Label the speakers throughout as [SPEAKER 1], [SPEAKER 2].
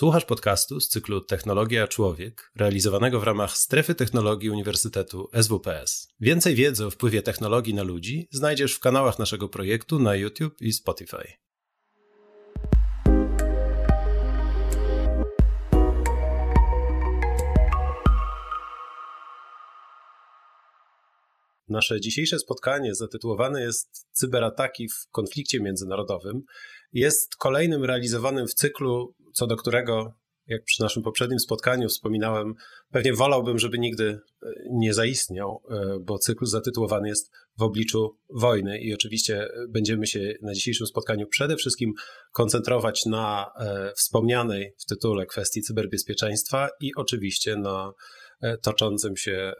[SPEAKER 1] Słuchasz podcastu z cyklu Technologia Człowiek, realizowanego w ramach Strefy Technologii Uniwersytetu SWPS. Więcej wiedzy o wpływie technologii na ludzi znajdziesz w kanałach naszego projektu na YouTube i Spotify. Nasze dzisiejsze spotkanie zatytułowane jest Cyberataki w konflikcie międzynarodowym. Jest kolejnym realizowanym w cyklu, co do którego, jak przy naszym poprzednim spotkaniu wspominałem, pewnie wolałbym, żeby nigdy e, nie zaistniał, e, bo cykl zatytułowany jest w obliczu wojny. I oczywiście będziemy się na dzisiejszym spotkaniu przede wszystkim koncentrować na e, wspomnianej w tytule kwestii cyberbezpieczeństwa i oczywiście na E, toczącym się e,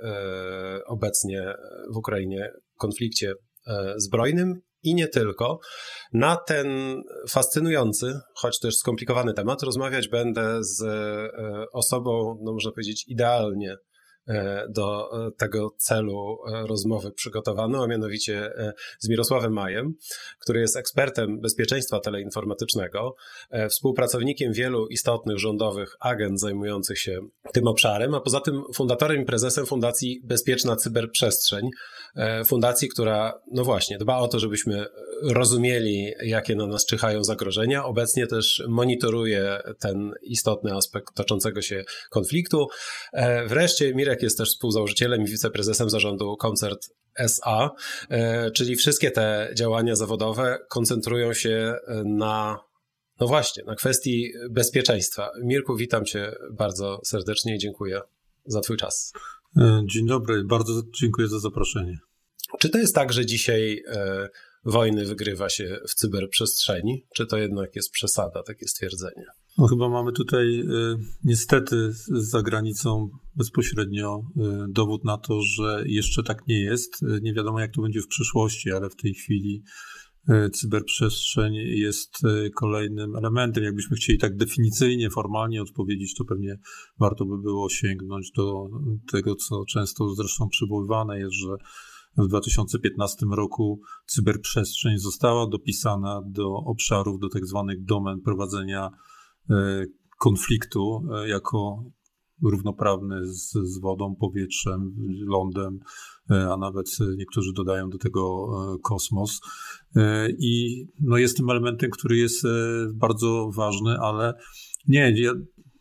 [SPEAKER 1] obecnie w Ukrainie konflikcie e, zbrojnym i nie tylko. Na ten fascynujący, choć też skomplikowany temat rozmawiać będę z osobą, no można powiedzieć, idealnie E, do e, tego celu e, rozmowy przygotowano, a mianowicie z Mirosławem Majem, który jest ekspertem bezpieczeństwa teleinformatycznego, współpracownikiem wielu istotnych rządowych agent zajmujących się tym obszarem, a poza tym fundatorem i prezesem Fundacji Bezpieczna Cyberprzestrzeń, fundacji, która, no właśnie, dba o to, żebyśmy rozumieli, jakie na nas czyhają zagrożenia. Obecnie też monitoruje ten istotny aspekt toczącego się konfliktu. Wreszcie Mirek jest też współzałożycielem i wiceprezesem zarządu Koncert SA, e, czyli wszystkie te działania zawodowe koncentrują się na, no właśnie, na kwestii bezpieczeństwa. Mirku, witam Cię bardzo serdecznie i dziękuję za Twój czas.
[SPEAKER 2] E, dzień dobry, bardzo dziękuję za zaproszenie.
[SPEAKER 1] Czy to jest tak, że dzisiaj e, wojny wygrywa się w cyberprzestrzeni, czy to jednak jest przesada, takie stwierdzenie?
[SPEAKER 2] No chyba mamy tutaj y, niestety za granicą bezpośrednio y, dowód na to, że jeszcze tak nie jest. Y, nie wiadomo jak to będzie w przyszłości, ale w tej chwili cyberprzestrzeń jest kolejnym elementem. Jakbyśmy chcieli tak definicyjnie, formalnie odpowiedzieć, to pewnie warto by było sięgnąć do tego, co często zresztą przywoływane jest, że w 2015 roku cyberprzestrzeń została dopisana do obszarów, do tak zwanych domen prowadzenia e, konfliktu e, jako równoprawny z, z wodą, powietrzem, lądem, e, a nawet niektórzy dodają do tego kosmos. I no jest tym elementem, który jest bardzo ważny, ale nie, ja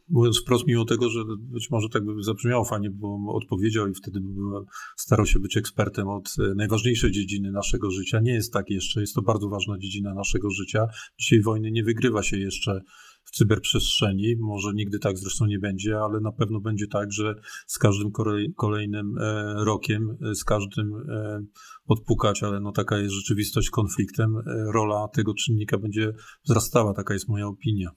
[SPEAKER 2] mówiąc wprost, mimo tego, że być może tak by zabrzmiało fajnie, bo odpowiedział i wtedy bym starał się być ekspertem od e, najważniejszej dziedziny naszego życia. Nie jest tak jeszcze, jest to bardzo ważna dziedzina naszego życia. Dzisiaj wojny nie wygrywa się jeszcze w cyberprzestrzeni. Może nigdy tak zresztą nie będzie, ale na pewno będzie tak, że z każdym kolejnym e, rokiem, e, z każdym odpukać, ale no taka jest rzeczywistość konfliktem, rola tego czynnika będzie wzrastała. Taka jest moja opinia.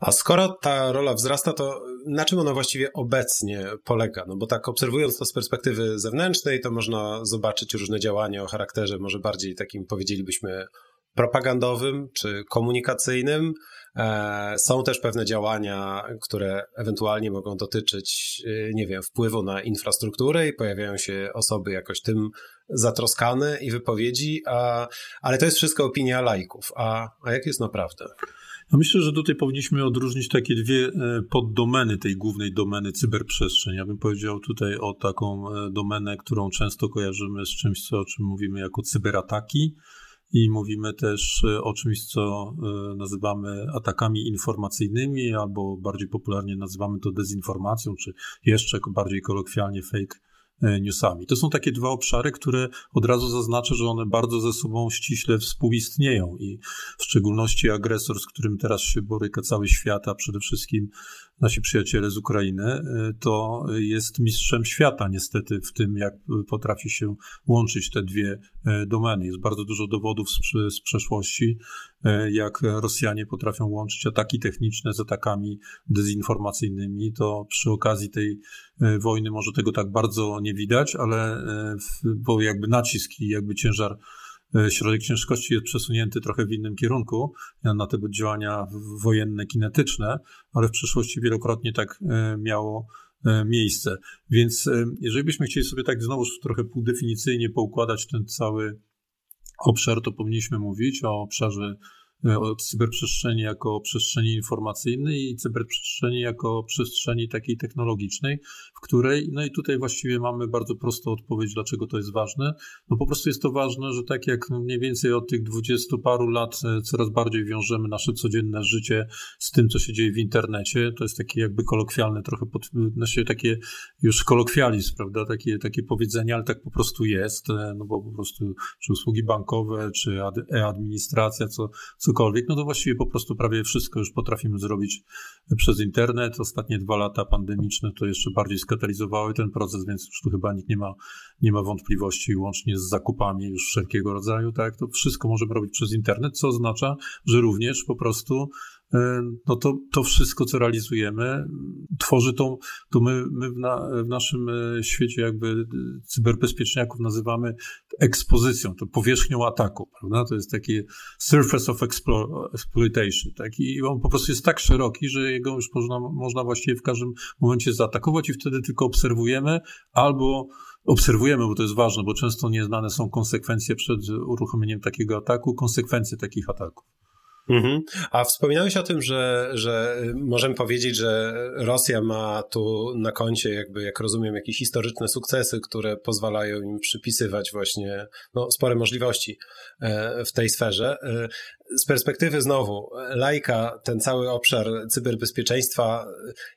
[SPEAKER 1] A skoro ta rola wzrasta, to na czym ona właściwie obecnie polega? No bo tak obserwując to z perspektywy zewnętrznej, to można zobaczyć różne działania o charakterze może bardziej takim powiedzielibyśmy propagandowym czy komunikacyjnym. E, są też pewne działania, które ewentualnie mogą dotyczyć, e, nie wiem, wpływu na infrastrukturę i pojawiają się osoby jakoś tym zatroskane i wypowiedzi, a, ale to jest wszystko opinia laików. A, a jak jest naprawdę?
[SPEAKER 2] Myślę, że tutaj powinniśmy odróżnić takie dwie e, poddomeny tej głównej domeny cyberprzestrzeń. Ja bym powiedział tutaj o taką e, domenę, którą często kojarzymy z czymś, co, o czym mówimy jako cyberataki. I mówimy też e, o czymś, co nazywamy atakami informacyjnymi, albo bardziej popularnie nazywamy to dezinformacją, czy jeszcze bardziej kolokwialnie fake newsami. To są takie dwa obszary, które od razu zaznaczę, że one bardzo ze sobą ściśle współistnieją i w szczególności agresor, z którym teraz się boryka cały świat, a przede wszystkim nasi przyjaciele z Ukrainy, e, to jest mistrzem świata niestety w tym, jak potrafi się łączyć te dwie e, domeny. Jest bardzo dużo dowodów z, z przeszłości, e, jak Rosjanie potrafią łączyć ataki techniczne z atakami dezinformacyjnymi. To przy okazji tej wojny może tego tak bardzo nie widać, ale bo jakby nacisk i jakby ciężar E, środek ciężkości jest przesunięty trochę w innym kierunku na te działania wojenne, kinetyczne, ale w przeszłości wielokrotnie tak e, miało e, miejsce. Więc jeżeli byśmy chcieli sobie tak znowu trochę półdefinicyjnie poukładać ten cały obszar, to powinniśmy mówić o obszarze o cyberprzestrzeni jako przestrzeni informacyjnej i cyberprzestrzeni jako przestrzeni takiej technologicznej, w której, no i tutaj właściwie mamy bardzo prostą odpowiedź, dlaczego to jest ważne. No po prostu jest to ważne, że tak jak mniej więcej od tych dwudziestu paru lat coraz bardziej wiążemy nasze codzienne życie z tym, co się dzieje w internecie, to jest takie jakby kolokwialne trochę, pod, znaczy takie już kolokwializm, prawda, takie, takie powiedzenie, ale tak po prostu jest, no bo po prostu czy usługi bankowe, czy e-administracja, co, cokolwiek, no to właściwie po prostu prawie wszystko już potrafimy zrobić przez internet. Ostatnie dwa lata pandemiczne to jeszcze bardziej skatalizowały ten proces, więc już tu chyba nikt nie ma, nie ma wątpliwości, łącznie z zakupami już wszelkiego rodzaju, tak, to wszystko możemy robić przez internet, co oznacza, że również po prostu no to, to wszystko, co realizujemy, tworzy tą, to my, my w, na, w naszym e, świecie jakby cyberbezpieczniaków nazywamy ekspozycją, to powierzchnią ataku, prawda? To jest taki surface of exploitation, tak? I on po prostu jest tak szeroki, że jego już można, można właściwie w każdym momencie zaatakować i wtedy tylko obserwujemy albo obserwujemy, bo to jest ważne, bo często nieznane są konsekwencje przed uruchomieniem takiego ataku, konsekwencje takich ataków.
[SPEAKER 1] Mhm. A wspominałeś o tym, że, że możemy powiedzieć, że Rosja ma tu na koncie, jakby, jak rozumiem, jakieś historyczne sukcesy, które pozwalają im przypisywać właśnie no, spore możliwości e, w tej sferze. E, z perspektywy znowu lajka, ten cały obszar cyberbezpieczeństwa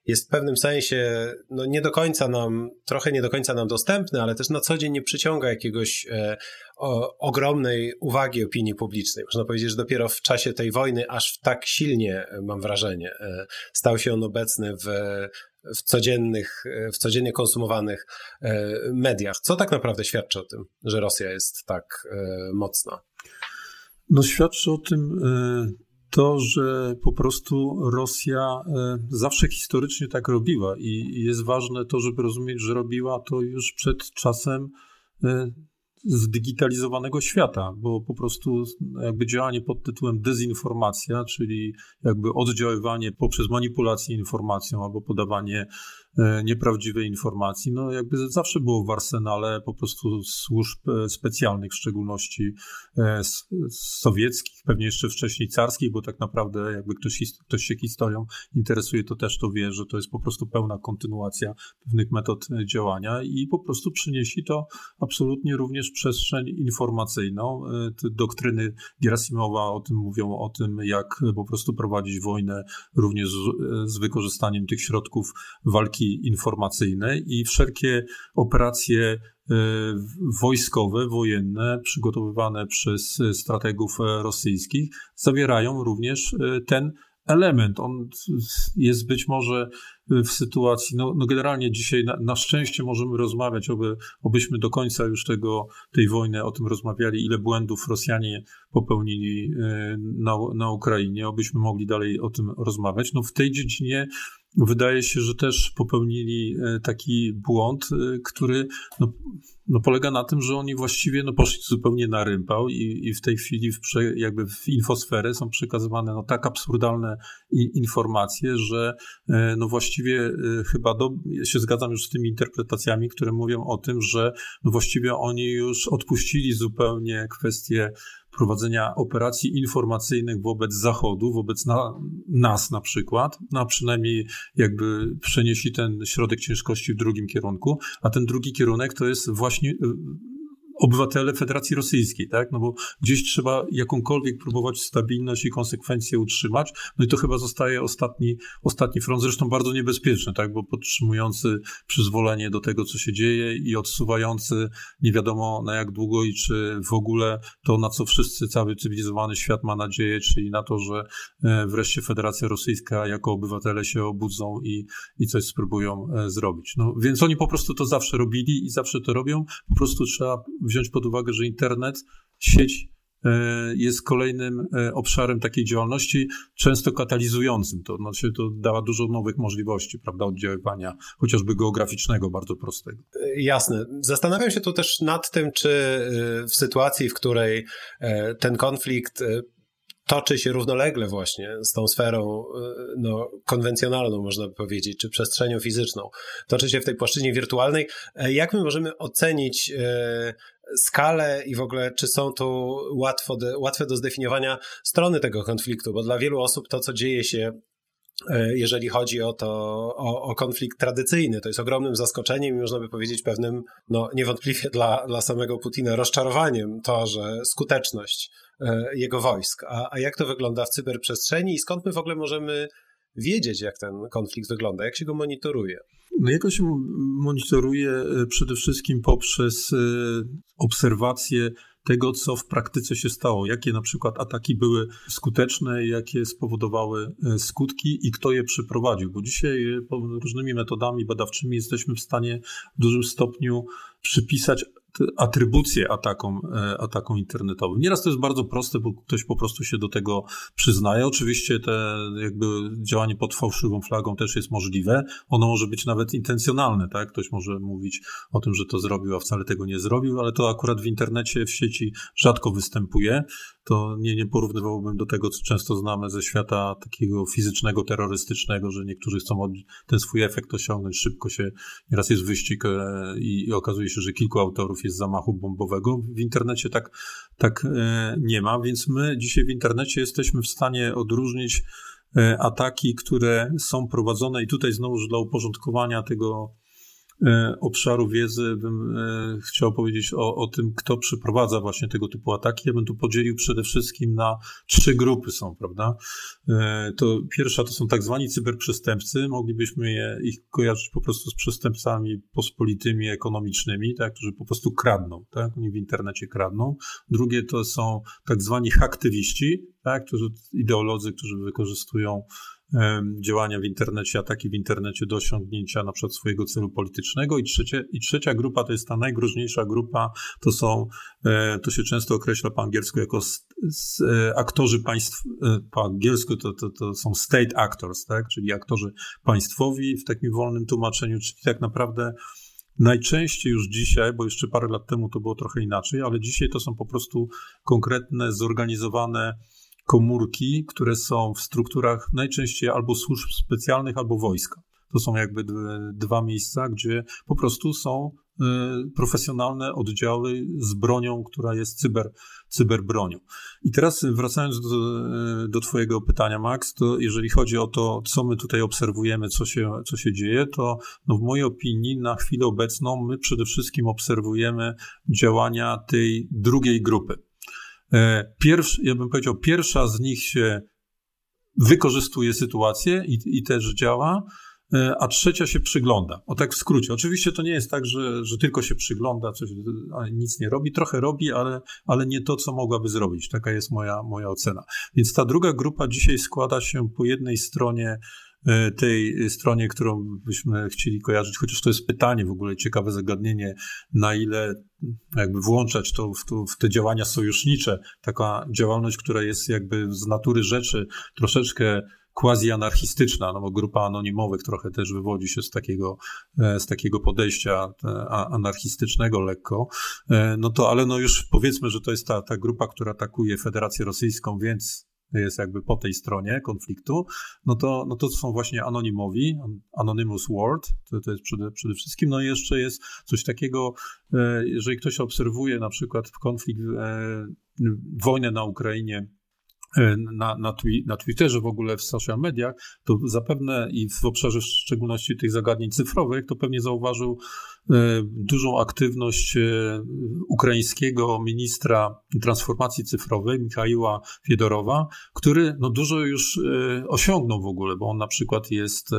[SPEAKER 1] jest w pewnym sensie no, nie do końca nam, trochę nie do końca nam dostępny, ale też na co dzień nie przyciąga jakiegoś e, o, ogromnej uwagi opinii publicznej. Można powiedzieć, że dopiero w czasie tej wojny aż tak silnie, e, mam wrażenie, e, stał się on obecny w, w codziennych, e, w codziennie konsumowanych mediach. Co tak naprawdę świadczy o tym, że Rosja jest tak mocna?
[SPEAKER 2] No świadczy o tym to, że po prostu Rosja zawsze historycznie tak robiła i jest ważne to, żeby rozumieć, że robiła to już przed czasem zdigitalizowanego świata, bo po prostu jakby działanie pod tytułem dezinformacja, czyli jakby oddziaływanie poprzez manipulację informacją albo podawanie nieprawdziwej informacji. No jakby zawsze było w arsenale po prostu służb e, specjalnych, w szczególności e, sowieckich, pewnie jeszcze wcześniej carskich, bo tak naprawdę jakby ktoś, ktoś się historią interesuje, to też to wie, że to jest po prostu pełna kontynuacja pewnych metod działania i po prostu przynieśli to absolutnie również przestrzeń informacyjną. Te doktryny Gerasimowa o tym mówią, o tym jak po prostu prowadzić wojnę również z, z wykorzystaniem tych środków walki informacyjne i wszelkie operacje e, wojskowe, wojenne, przygotowywane przez strategów rosyjskich, zawierają również e, ten element. On jest być może w sytuacji, no, no generalnie dzisiaj na, na, szczęście możemy rozmawiać, oby, obyśmy do końca już tego, tej wojny o tym rozmawiali, ile błędów Rosjanie popełnili e, na, na Ukrainie, obyśmy mogli dalej o tym rozmawiać. No w tej dziedzinie wydaje się, że też popełnili e, taki błąd, e, który no, no polega na tym, że oni właściwie no, poszli zupełnie na rympał i, i w tej chwili w jakby w infosferę są przekazywane no, tak absurdalne informacje, że no właściwie chyba do, ja się zgadzam już z tymi interpretacjami, które mówią o tym, że no właściwie oni już odpuścili zupełnie kwestię prowadzenia operacji informacyjnych wobec Zachodu, wobec na, nas na przykład, no a przynajmniej jakby przenieśli ten środek ciężkości w drugim kierunku, a ten drugi kierunek to jest właśnie obywatele Federacji Rosyjskiej, tak? No bo gdzieś trzeba jakąkolwiek próbować stabilność i konsekwencje utrzymać. No i to chyba zostaje ostatni, ostatni front, zresztą bardzo niebezpieczny, tak? Bo podtrzymujący przyzwolenie do tego, co się dzieje i odsuwający nie wiadomo na jak długo i czy w ogóle to, na co wszyscy, cały cywilizowany świat ma nadzieję, czyli na to, że e, wreszcie Federacja Rosyjska jako obywatele się obudzą i, i coś spróbują e, zrobić. No więc oni po prostu to zawsze robili i zawsze to robią. Po prostu trzeba wziąć pod uwagę, że internet, sieć e, jest kolejnym e, obszarem takiej działalności, często katalizującym. To znaczy, to dała dużo nowych możliwości, prawda, oddziaływania, chociażby geograficznego, bardzo prostego.
[SPEAKER 1] E, jasne. Zastanawiam się tu też nad tym, czy w sytuacji, w której ten konflikt toczy się równolegle właśnie z tą sferą no, konwencjonalną, można by powiedzieć, czy przestrzenią fizyczną. Toczy się w tej płaszczyźnie wirtualnej. Jak my możemy ocenić skalę i w ogóle czy są tu łatwo, łatwe do zdefiniowania strony tego konfliktu, bo dla wielu osób to, co dzieje się E, jeżeli chodzi o to, o, o, konflikt tradycyjny. To jest ogromnym zaskoczeniem i można by powiedzieć pewnym, no niewątpliwie dla, dla samego Putina rozczarowaniem to, że skuteczność e, jego wojsk. A, a jak to wygląda w cyberprzestrzeni i skąd my w ogóle możemy wiedzieć, jak ten konflikt wygląda, jak się go monitoruje?
[SPEAKER 2] No jako się monitoruje e, przede wszystkim poprzez obserwację tego, co w praktyce się stało, jakie na przykład ataki były skuteczne, jakie spowodowały e, skutki i kto je przeprowadził. Bo dzisiaj e, różnymi metodami badawczymi jesteśmy w stanie w dużym stopniu przypisać atrybucje atakom, e, atakom internetowym. Nieraz to jest bardzo proste, bo ktoś po prostu się do tego przyznaje. Oczywiście te jakby działanie pod fałszywą flagą też jest możliwe. Ono może być nawet intencjonalne, tak? Ktoś może mówić o tym, że to zrobił, a wcale tego nie zrobił, ale to akurat w internecie, w sieci rzadko występuje to nie, nie porównywałbym do tego, co często znamy ze świata takiego fizycznego, terrorystycznego, że niektórzy chcą ten swój efekt osiągnąć, szybko się, nieraz jest wyścig e, i, okazuje się, że kilku autorów jest zamachu bombowego. W internecie tak, tak e, nie ma, więc my dzisiaj w internecie jesteśmy w stanie odróżnić e, ataki, które są prowadzone i tutaj znowu dla uporządkowania tego obszaru wiedzy bym e, chciał powiedzieć o, o tym, kto przeprowadza właśnie tego typu ataki. Ja bym tu podzielił przede wszystkim na trzy grupy są, prawda? E, to pierwsza to są tak zwani cyberprzestępcy. Moglibyśmy je, ich kojarzyć po prostu z przestępcami pospolitymi, ekonomicznymi, tak, którzy po prostu kradną, tak? Oni w internecie kradną. Drugie to są tak zwani haktywiści, tak, którzy, ideolodzy, którzy wykorzystują działania w internecie, ataki w internecie do osiągnięcia na przykład swojego celu politycznego. I, trzecie, I trzecia grupa to jest ta najgroźniejsza grupa, to są, e, to się często określa po angielsku jako e, aktorzy państw, e, po angielsku to, to, to są state actors, tak? czyli aktorzy państwowi w takim wolnym tłumaczeniu, czyli tak naprawdę Najczęściej już dzisiaj, bo jeszcze parę lat temu to było trochę inaczej, ale dzisiaj to są po prostu konkretne, zorganizowane komórki, które są w strukturach najczęściej albo służb specjalnych, albo wojska. To są jakby dwa miejsca, gdzie po prostu są y, profesjonalne oddziały z bronią, która jest cyber, cyberbronią. I teraz wracając do, y, do Twojego pytania, Max, to jeżeli chodzi o to, co my tutaj obserwujemy, co się, co się dzieje, to no w mojej opinii na chwilę obecną my przede wszystkim obserwujemy działania tej drugiej grupy. E, pierwszy, ja bym powiedział, pierwsza z nich się wykorzystuje sytuację i, i też działa, e, a trzecia się przygląda. O tak w skrócie. Oczywiście to nie jest tak, że, że tylko się przygląda, coś, nic nie robi. Trochę robi, ale, ale nie to, co mogłaby zrobić. Taka jest moja, moja ocena. Więc ta druga grupa dzisiaj składa się po jednej stronie tej stronie, którą byśmy chcieli kojarzyć, chociaż to jest pytanie w ogóle, ciekawe zagadnienie, na ile jakby włączać to w, to w te działania sojusznicze, taka działalność, która jest jakby z natury rzeczy troszeczkę quasi-anarchistyczna, no bo grupa anonimowych trochę też wywodzi się z takiego, e, z takiego podejścia e, anarchistycznego lekko, no to ale no już powiedzmy, że to jest ta, ta grupa, która atakuje Federację Rosyjską, więc jest jakby po tej stronie konfliktu, no to, no to są właśnie anonimowi, Anonymous World, to, to jest przede, przede wszystkim. No i jeszcze jest coś takiego, e, jeżeli ktoś obserwuje na przykład konflikt, e, wojnę na Ukrainie, e, na, na, twi na Twitterze, w ogóle w social mediach, to zapewne i w obszarze w szczególności tych zagadnień cyfrowych, to pewnie zauważył dużą aktywność e, ukraińskiego ministra transformacji cyfrowej, Michaiła Fiedorowa, który no, dużo już e, osiągnął w ogóle, bo on na przykład jest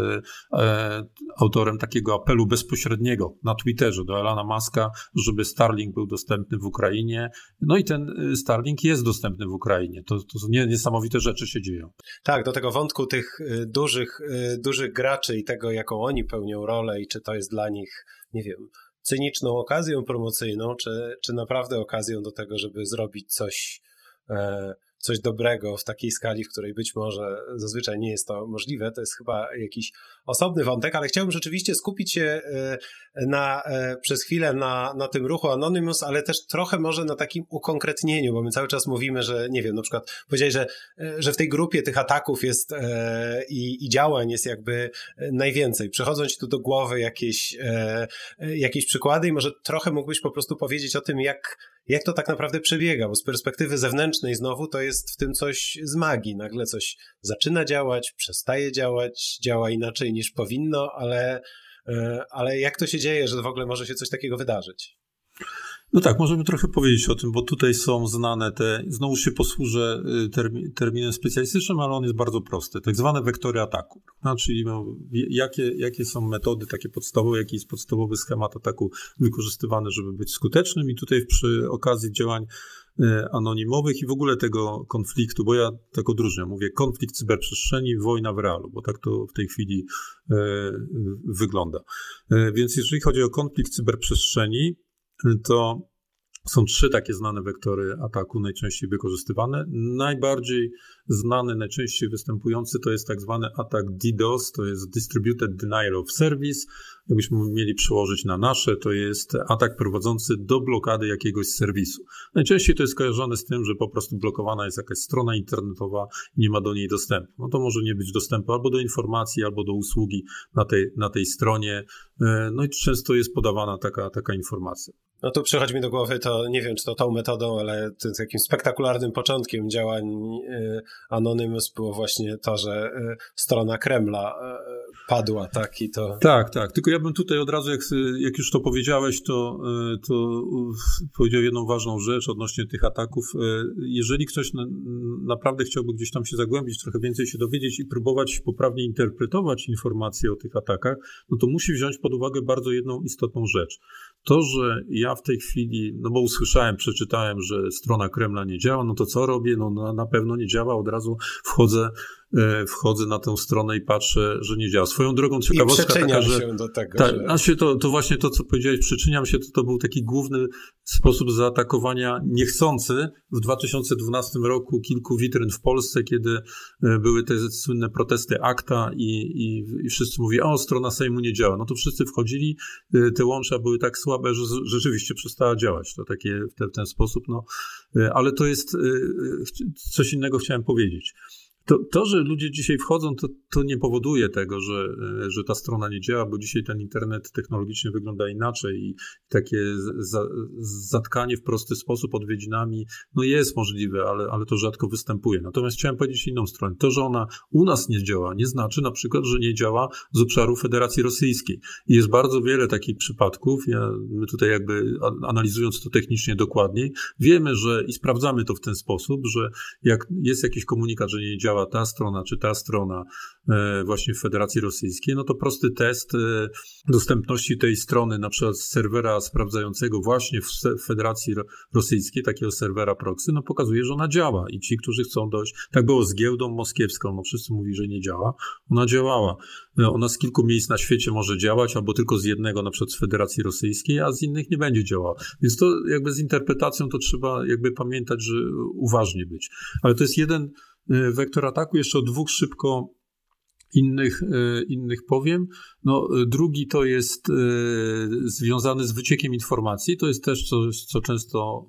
[SPEAKER 2] autorem takiego apelu bezpośredniego na Twitterze do Elana Muska, żeby Starlink był dostępny w Ukrainie. No i ten Starlink jest dostępny w Ukrainie. To, to niesamowite rzeczy się dzieją.
[SPEAKER 1] Tak, do tego wątku tych dużych, dużych graczy i tego, jaką oni pełnią rolę i czy to jest dla nich nie wiem, cyniczną okazją promocyjną, czy, czy naprawdę okazją do tego, żeby zrobić coś, e, coś dobrego w takiej skali, w której być może zazwyczaj nie jest to możliwe. To jest chyba jakiś osobny wątek, ale chciałbym rzeczywiście skupić się e, na, e, przez chwilę na, na tym ruchu Anonymous, ale też trochę może na takim ukonkretnieniu, bo my cały czas mówimy, że nie wiem, na przykład powiedziałeś, że, że w tej grupie tych ataków jest i, i działań jest jakby najwięcej. Przychodzą ci tu do głowy jakieś, jakieś przykłady i może trochę mógłbyś po prostu powiedzieć o tym, jak jak to tak naprawdę przebiega, bo z perspektywy zewnętrznej znowu to jest w tym coś z magii. Nagle coś zaczyna działać, przestaje działać, działa inaczej niż powinno, ale, e, ale jak to się dzieje, że w ogóle może się coś takiego wydarzyć?
[SPEAKER 2] No tak, możemy trochę powiedzieć o tym, bo tutaj są znane te, znowu się posłużę y, termi, terminem specjalistycznym, ale on jest bardzo prosty, tak zwane wektory ataku. No, czyli no, jakie, jakie są metody takie podstawowe, jaki jest podstawowy schemat ataku wykorzystywany, żeby być skutecznym i tutaj przy okazji działań y, anonimowych i w ogóle tego konfliktu, bo ja tak odróżniam, mówię konflikt cyberprzestrzeni, wojna w realu, bo tak to w tej chwili y, wygląda. Więc jeżeli chodzi o konflikt cyberprzestrzeni, to są trzy takie znane wektory ataku najczęściej wykorzystywane. Najbardziej znany, najczęściej występujący to jest tak zwany atak DDoS, to jest Distributed Denial of Service. Jakbyśmy mieli przełożyć na nasze, to jest atak prowadzący do blokady jakiegoś serwisu. Najczęściej to jest kojarzone z tym, że po prostu blokowana jest jakaś strona internetowa i nie ma do niej dostępu. No to może nie być dostępu albo do informacji, albo do usługi na tej, na tej stronie. E, no i często jest podawana taka, taka informacja.
[SPEAKER 1] No tu przychodzi mi do głowy to, nie wiem czy to tą metodą, ale takim spektakularnym początkiem działań y, Anonymous było właśnie to, że y, strona Kremla y, padła, tak? I to...
[SPEAKER 2] Tak, tak. Tylko ja bym tutaj od razu, jak, jak już to powiedziałeś, to, to powiedział jedną ważną rzecz odnośnie tych ataków. Jeżeli ktoś na, naprawdę chciałby gdzieś tam się zagłębić, trochę więcej się dowiedzieć i próbować poprawnie interpretować informacje o tych atakach, no to musi wziąć pod uwagę bardzo jedną istotną rzecz. To, że ja w tej chwili, no bo usłyszałem, przeczytałem, że strona Kremla nie działa, no to co robię? No na, na pewno nie działa, od razu wchodzę wchodzę na tę stronę i patrzę, że nie działa. Swoją drogą ciekawostka
[SPEAKER 1] I
[SPEAKER 2] taka, że...
[SPEAKER 1] się do tego,
[SPEAKER 2] tak, że... znaczy to, to właśnie to, co powiedziałeś, przyczyniam się, to, to był taki główny sposób zaatakowania niechcący w 2012 roku kilku witryn w Polsce, kiedy e, były te słynne protesty akta i, i, i wszyscy mówili, o, strona Sejmu nie działa. No to wszyscy wchodzili, e, te łącza były tak słabe, że rzeczywiście przestała działać. To takie w, te, w ten sposób, no. Ale to jest, coś innego chciałem powiedzieć. To, to, że ludzie dzisiaj wchodzą, to, to nie powoduje tego, że, że ta strona nie działa, bo dzisiaj ten internet technologicznie wygląda inaczej i takie za, zatkanie w prosty sposób odwiedzinami no jest możliwe, ale, ale to rzadko występuje. Natomiast chciałem powiedzieć inną stronę. To, że ona u nas nie działa, nie znaczy na przykład, że nie działa z obszaru Federacji Rosyjskiej. I jest bardzo wiele takich przypadków. Ja, my tutaj jakby analizując to technicznie dokładniej, wiemy, że i sprawdzamy to w ten sposób, że jak jest jakiś komunikat, że nie działa ta strona czy ta strona e, właśnie w Federacji Rosyjskiej, no to prosty test e, dostępności tej strony, na przykład serwera sprawdzającego właśnie w Federacji Rosyjskiej, takiego serwera proxy, no pokazuje, że ona działa i ci, którzy chcą dojść, tak było z giełdą moskiewską, no wszyscy mówi, że nie działa, ona działała. E, ona z kilku miejsc na świecie może działać, albo tylko z jednego, na przykład z Federacji Rosyjskiej, a z innych nie będzie działała. Więc to jakby z interpretacją to trzeba jakby pamiętać, że uważnie być. Ale to jest jeden wektor ataku. Jeszcze o dwóch szybko innych, e, innych powiem. No, drugi to jest związany z wyciekiem informacji. To jest też coś, co często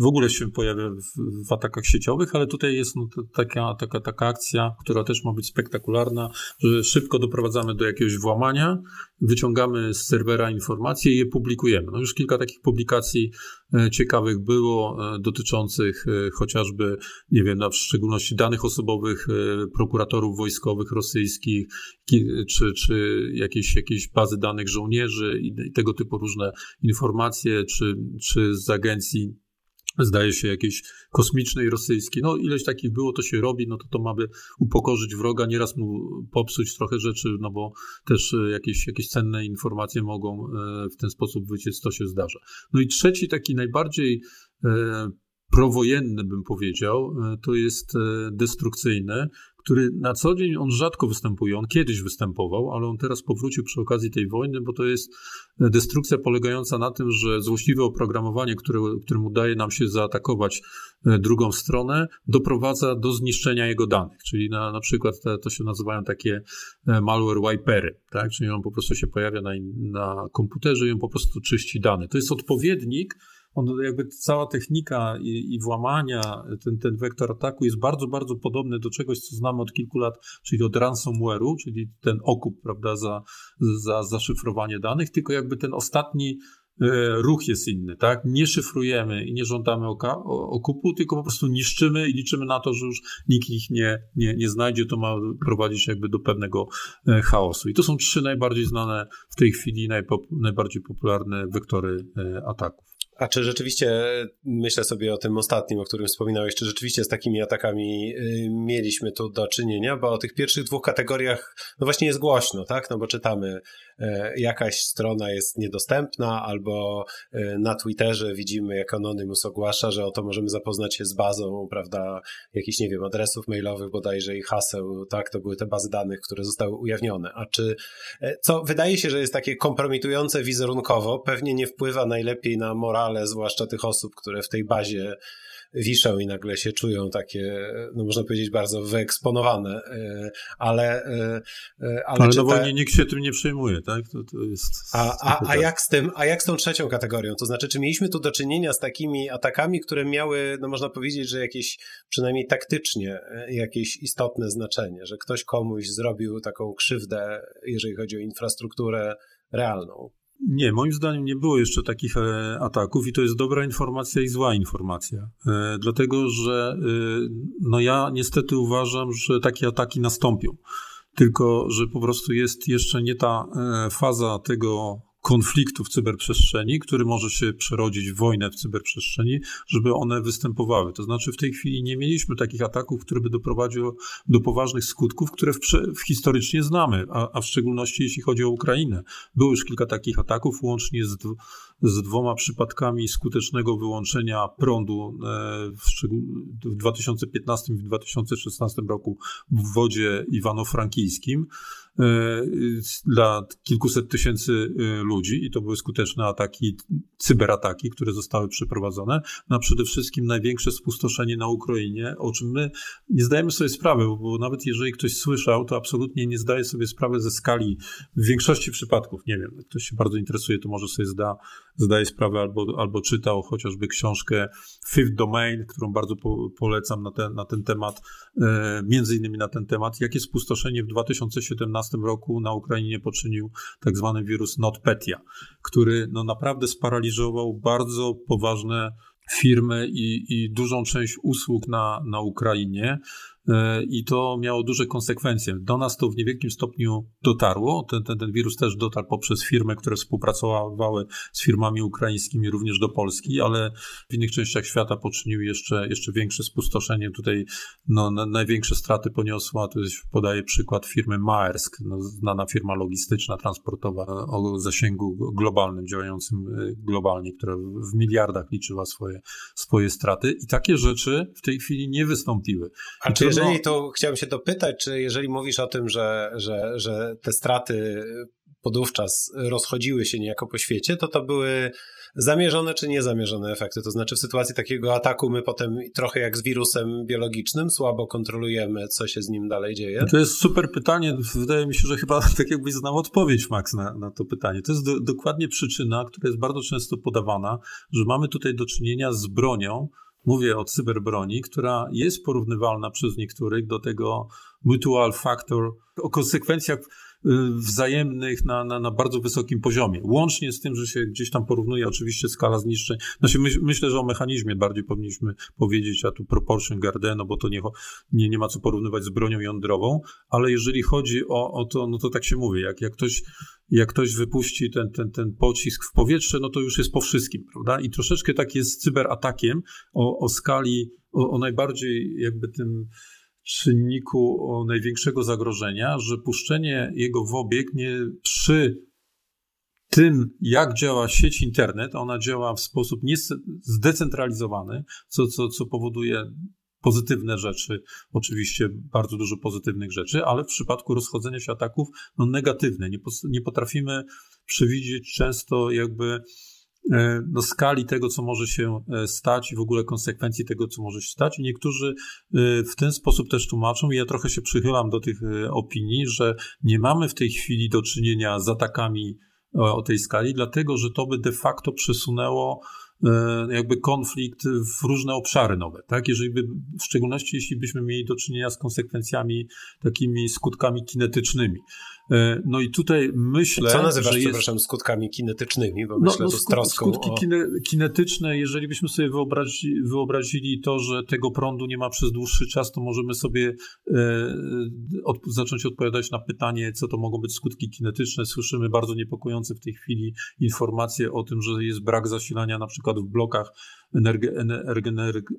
[SPEAKER 2] w ogóle się pojawia w, w atakach sieciowych, ale tutaj jest no, taka, taka, taka akcja, która też ma być spektakularna, że szybko doprowadzamy do jakiegoś włamania, wyciągamy z serwera informacje i je publikujemy. No już kilka takich publikacji ciekawych było e, dotyczących e, chociażby, nie wiem, na w szczególności danych osobowych prokuratorów wojskowych rosyjskich, czy, czy jakieś, jakieś bazy danych żołnierzy i tego typu różne informacje, czy, czy z agencji zdaje się, jakiejś kosmicznej rosyjskiej. No ileś takich było, to się robi, no to to mamy upokorzyć wroga, nieraz mu popsuć trochę rzeczy, no bo też e, jakieś, jakieś cenne informacje mogą e, w ten sposób wyciec, to się zdarza. No i trzeci taki najbardziej e, prowojenny, bym powiedział, to jest destrukcyjny, który na co dzień on rzadko występuje. On kiedyś występował, ale on teraz powrócił przy okazji tej wojny, bo to jest destrukcja polegająca na tym, że złośliwe oprogramowanie, które, którym udaje nam się zaatakować e, drugą stronę, doprowadza do zniszczenia jego danych. Czyli na, na przykład te, to się nazywają takie e, malware wipery, tak? czyli on po prostu się pojawia na, na komputerze i on po prostu czyści dane. To jest odpowiednik on jakby cała technika i, i, włamania, ten, ten wektor ataku jest bardzo, bardzo podobny do czegoś, co znamy od kilku lat, czyli od ransomware'u, czyli ten okup, prawda, za, za zaszyfrowanie danych, tylko jakby ten ostatni e, ruch jest inny, tak? Nie szyfrujemy i nie żądamy oka, okupu, tylko po prostu niszczymy i liczymy na to, że już nikt ich nie, nie, nie znajdzie. To ma prowadzić jakby do pewnego e, chaosu. I to są trzy najbardziej znane w tej chwili najpop, najbardziej popularne wektory e, ataków.
[SPEAKER 1] A czy rzeczywiście, myślę sobie o tym ostatnim, o którym wspominałeś, czy rzeczywiście z takimi atakami y, mieliśmy tu do czynienia? Bo o tych pierwszych dwóch kategoriach, no właśnie jest głośno, tak? No bo czytamy E, jakaś strona jest niedostępna, albo e, na Twitterze widzimy, jak Anonymous ogłasza, że oto możemy zapoznać się z bazą, prawda, jakichś, nie wiem, adresów mailowych bodajże i haseł, tak, to były te bazy danych, które zostały ujawnione. A czy, e, co wydaje się, że jest takie kompromitujące wizerunkowo, pewnie nie wpływa najlepiej na morale, zwłaszcza tych osób, które w tej bazie wiszą i nagle się czują takie, no można powiedzieć, bardzo wyeksponowane, e, ale...
[SPEAKER 2] E, e, ale, ale na wojnie nikt się tym nie przejmuje, tak? To, to jest...
[SPEAKER 1] A, a, a, jak z tym, a jak z tą trzecią kategorią? To znaczy, czy mieliśmy tu do czynienia z takimi atakami, które miały, no można powiedzieć, że jakieś, przynajmniej taktycznie, jakieś istotne znaczenie, że ktoś komuś zrobił taką krzywdę, jeżeli chodzi o infrastrukturę realną?
[SPEAKER 2] Nie, moim zdaniem nie było jeszcze takich e, ataków i to jest dobra informacja i zła informacja. E, dlatego, że e, no ja niestety uważam, że takie ataki nastąpią. Tylko, że po prostu jest jeszcze nie ta faza tego konfliktu w cyberprzestrzeni, który może się przerodzić w wojnę w cyberprzestrzeni, żeby one występowały. To znaczy w tej chwili nie mieliśmy takich ataków, które by doprowadziły do poważnych skutków, które w, w historycznie znamy, a, a, w szczególności jeśli chodzi o Ukrainę. Było już kilka takich ataków, łącznie z, z dwoma przypadkami skutecznego wyłączenia prądu e, w, w 2015 i 2016 roku w wodzie iwano-frankijskim. E, dla kilkuset tysięcy e, ludzi i to były skuteczne ataki, cyberataki, które zostały przeprowadzone, no a przede wszystkim największe spustoszenie na Ukrainie, o czym my nie zdajemy sobie sprawy, bo nawet jeżeli ktoś słyszał, to absolutnie nie zdaje sobie sprawy ze skali. W większości przypadków, nie wiem, ktoś się bardzo interesuje, to może sobie zda, zdaje sprawę albo, albo czytał chociażby książkę Fifth Domain, którą bardzo po, polecam na ten, na ten temat, e, między innymi na ten temat, jakie spustoszenie w 2017 2015 roku na Ukrainie poczynił tak zwany wirus NotPetya, który no naprawdę sparaliżował bardzo poważne firmy i, i dużą część usług na, na Ukrainie. E, i to miało duże konsekwencje. Do nas to w niewielkim stopniu dotarło. Ten, ten, ten wirus też dotarł poprzez firmy, które współpracowały z firmami ukraińskimi również do Polski, ale w innych częściach świata poczynił jeszcze, jeszcze większe spustoszenie. Tutaj no, największe straty poniosła, to jest, podaję przykład firmy Maersk, no, znana firma logistyczna, transportowa o zasięgu globalnym, działającym e, globalnie, która w miliardach liczyła swoje, swoje straty. I takie rzeczy w tej chwili nie wystąpiły.
[SPEAKER 1] A czy jeżeli to chciałem się dopytać, czy jeżeli mówisz o tym, że, że, że te straty podówczas rozchodziły się niejako po świecie, to to były zamierzone czy niezamierzone efekty. To znaczy w sytuacji takiego ataku my potem trochę jak z wirusem biologicznym słabo kontrolujemy, co się z nim dalej dzieje.
[SPEAKER 2] To jest super pytanie. Wydaje mi się, że chyba tak jakbyś znał odpowiedź, Max, na, na to pytanie. To jest do, dokładnie przyczyna, która jest bardzo często podawana, że mamy tutaj do czynienia z bronią, Mówię o cyberbroni, która jest porównywalna przez niektórych do tego mutual factor, o konsekwencjach wzajemnych na, na, na bardzo wysokim poziomie. Łącznie z tym, że się gdzieś tam porównuje oczywiście skala zniszczeń. Znaczy myśl, myślę, że o mechanizmie bardziej powinniśmy powiedzieć, a tu proportion Gardeno, bo to nie, nie, nie ma co porównywać z bronią jądrową, ale jeżeli chodzi o, o to, no to tak się mówi, jak, jak ktoś jak ktoś wypuści ten, ten, ten pocisk w powietrze, no to już jest po wszystkim, prawda? I troszeczkę tak jest z cyberatakiem o, o skali, o, o najbardziej jakby tym czynniku największego zagrożenia, że puszczenie jego w obieg nie przy tym, jak działa sieć internet, ona działa w sposób zdecentralizowany, co, co, co powoduje pozytywne rzeczy, oczywiście bardzo dużo pozytywnych rzeczy, ale w przypadku rozchodzenia się ataków, no negatywne. Nie, nie potrafimy przewidzieć często jakby no, skali tego, co może się e, stać i w ogóle konsekwencji tego, co może się stać. I niektórzy e, w ten sposób też tłumaczą, i ja trochę się przychylam do tych opinii, że nie mamy w tej chwili do czynienia z atakami o tej skali, dlatego że to by de facto przesunęło E, jakby konflikt w różne obszary nowe, tak? Jeżeli by, w szczególności jeśli byśmy mieli do czynienia z konsekwencjami, takimi skutkami kinetycznymi. E, no i tutaj myślę,
[SPEAKER 1] Co nazywasz, że jest... przepraszam, skutkami kinetycznymi, bo no, myślę no, tu z troską
[SPEAKER 2] Skutki o... kinetyczne, jeżeli byśmy sobie wyobrazi, wyobrazili to, że tego prądu nie ma przez dłuższy czas, to możemy sobie e, od, zacząć odpowiadać na pytanie, co to mogą być skutki kinetyczne. Słyszymy bardzo niepokojące w tej chwili informacje o tym, że jest brak zasilania na przykład w blokach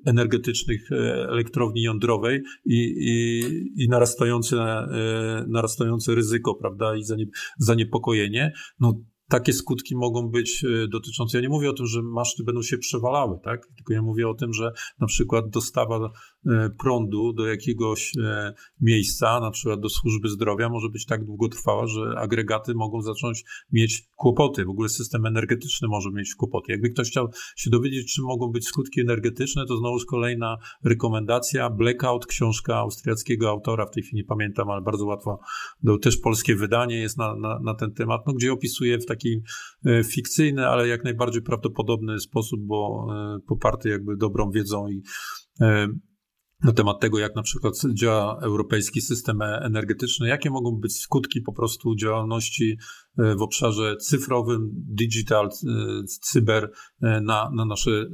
[SPEAKER 2] energetycznych e, elektrowni jądrowej i, i, i narastające, e, narastające ryzyko, prawda, i zaniepokojenie, no takie skutki mogą być e, dotyczące, ja nie mówię o tym, że maszty będą się przewalały, tak? Tylko ja mówię o tym, że na przykład dostawa prądu do jakiegoś e, miejsca, na przykład do służby zdrowia, może być tak długotrwała, że agregaty mogą zacząć mieć kłopoty. W ogóle system energetyczny może mieć kłopoty. Jakby ktoś chciał się dowiedzieć, czym mogą być skutki energetyczne, to znowu kolejna rekomendacja. Blackout, książka austriackiego autora, w tej chwili nie pamiętam, ale bardzo łatwo, też polskie wydanie jest na, na, na ten temat, no, gdzie opisuje w taki e, fikcyjny, ale jak najbardziej prawdopodobny sposób, bo e, poparty jakby dobrą wiedzą i e, na temat tego, jak na przykład działa europejski system energetyczny, jakie mogą być skutki po prostu działalności w obszarze cyfrowym, digital, cyber na, na, nasze,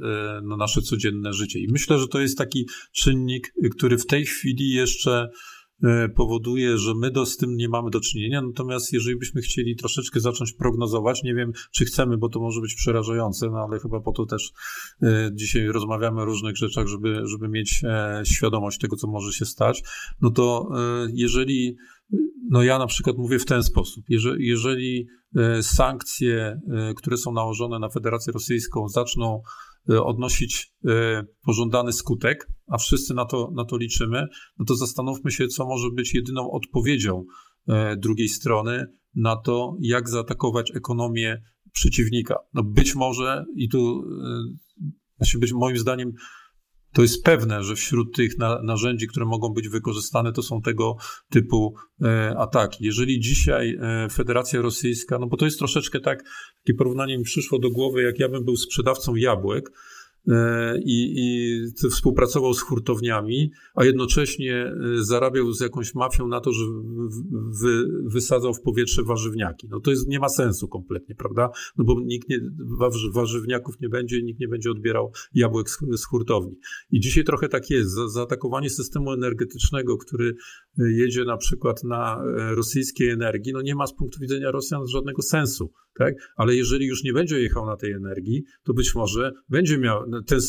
[SPEAKER 2] na nasze codzienne życie. I myślę, że to jest taki czynnik, który w tej chwili jeszcze E, powoduje, że my do, z tym nie mamy do czynienia. Natomiast jeżeli byśmy chcieli troszeczkę zacząć prognozować, nie wiem, czy chcemy, bo to może być przerażające, no ale chyba po to też e, dzisiaj rozmawiamy o różnych rzeczach, żeby, żeby mieć e, świadomość tego, co może się stać, no to jeżeli, no ja na przykład mówię w ten sposób, jeżeli, jeżeli sankcje, które są nałożone na Federację Rosyjską zaczną E, odnosić e, pożądany skutek, a wszyscy na to, na to liczymy, no to zastanówmy się, co może być jedyną odpowiedzią e, drugiej strony na to, jak zaatakować ekonomię przeciwnika. No być może, i tu znaczy być moim zdaniem to jest pewne, że wśród tych na, narzędzi, które mogą być wykorzystane, to są tego typu e, ataki. Jeżeli dzisiaj e, Federacja Rosyjska, no bo to jest troszeczkę tak, takie porównanie mi przyszło do głowy, jak ja bym był sprzedawcą jabłek, i, i współpracował z hurtowniami, a jednocześnie e, zarabiał z jakąś mafią na to, że wy, wysadzał w powietrze warzywniaki. No to jest, nie ma sensu kompletnie, prawda? No bo nikt nie, warzywniaków nie będzie, nikt nie będzie odbierał jabłek z, z hurtowni. I dzisiaj trochę tak jest. Za, zaatakowanie systemu energetycznego, który e, jedzie na przykład na rosyjskiej energii, no nie ma z punktu widzenia Rosjan żadnego sensu tak? Ale jeżeli już nie będzie jechał na tej energii, to być może będzie miał, ten,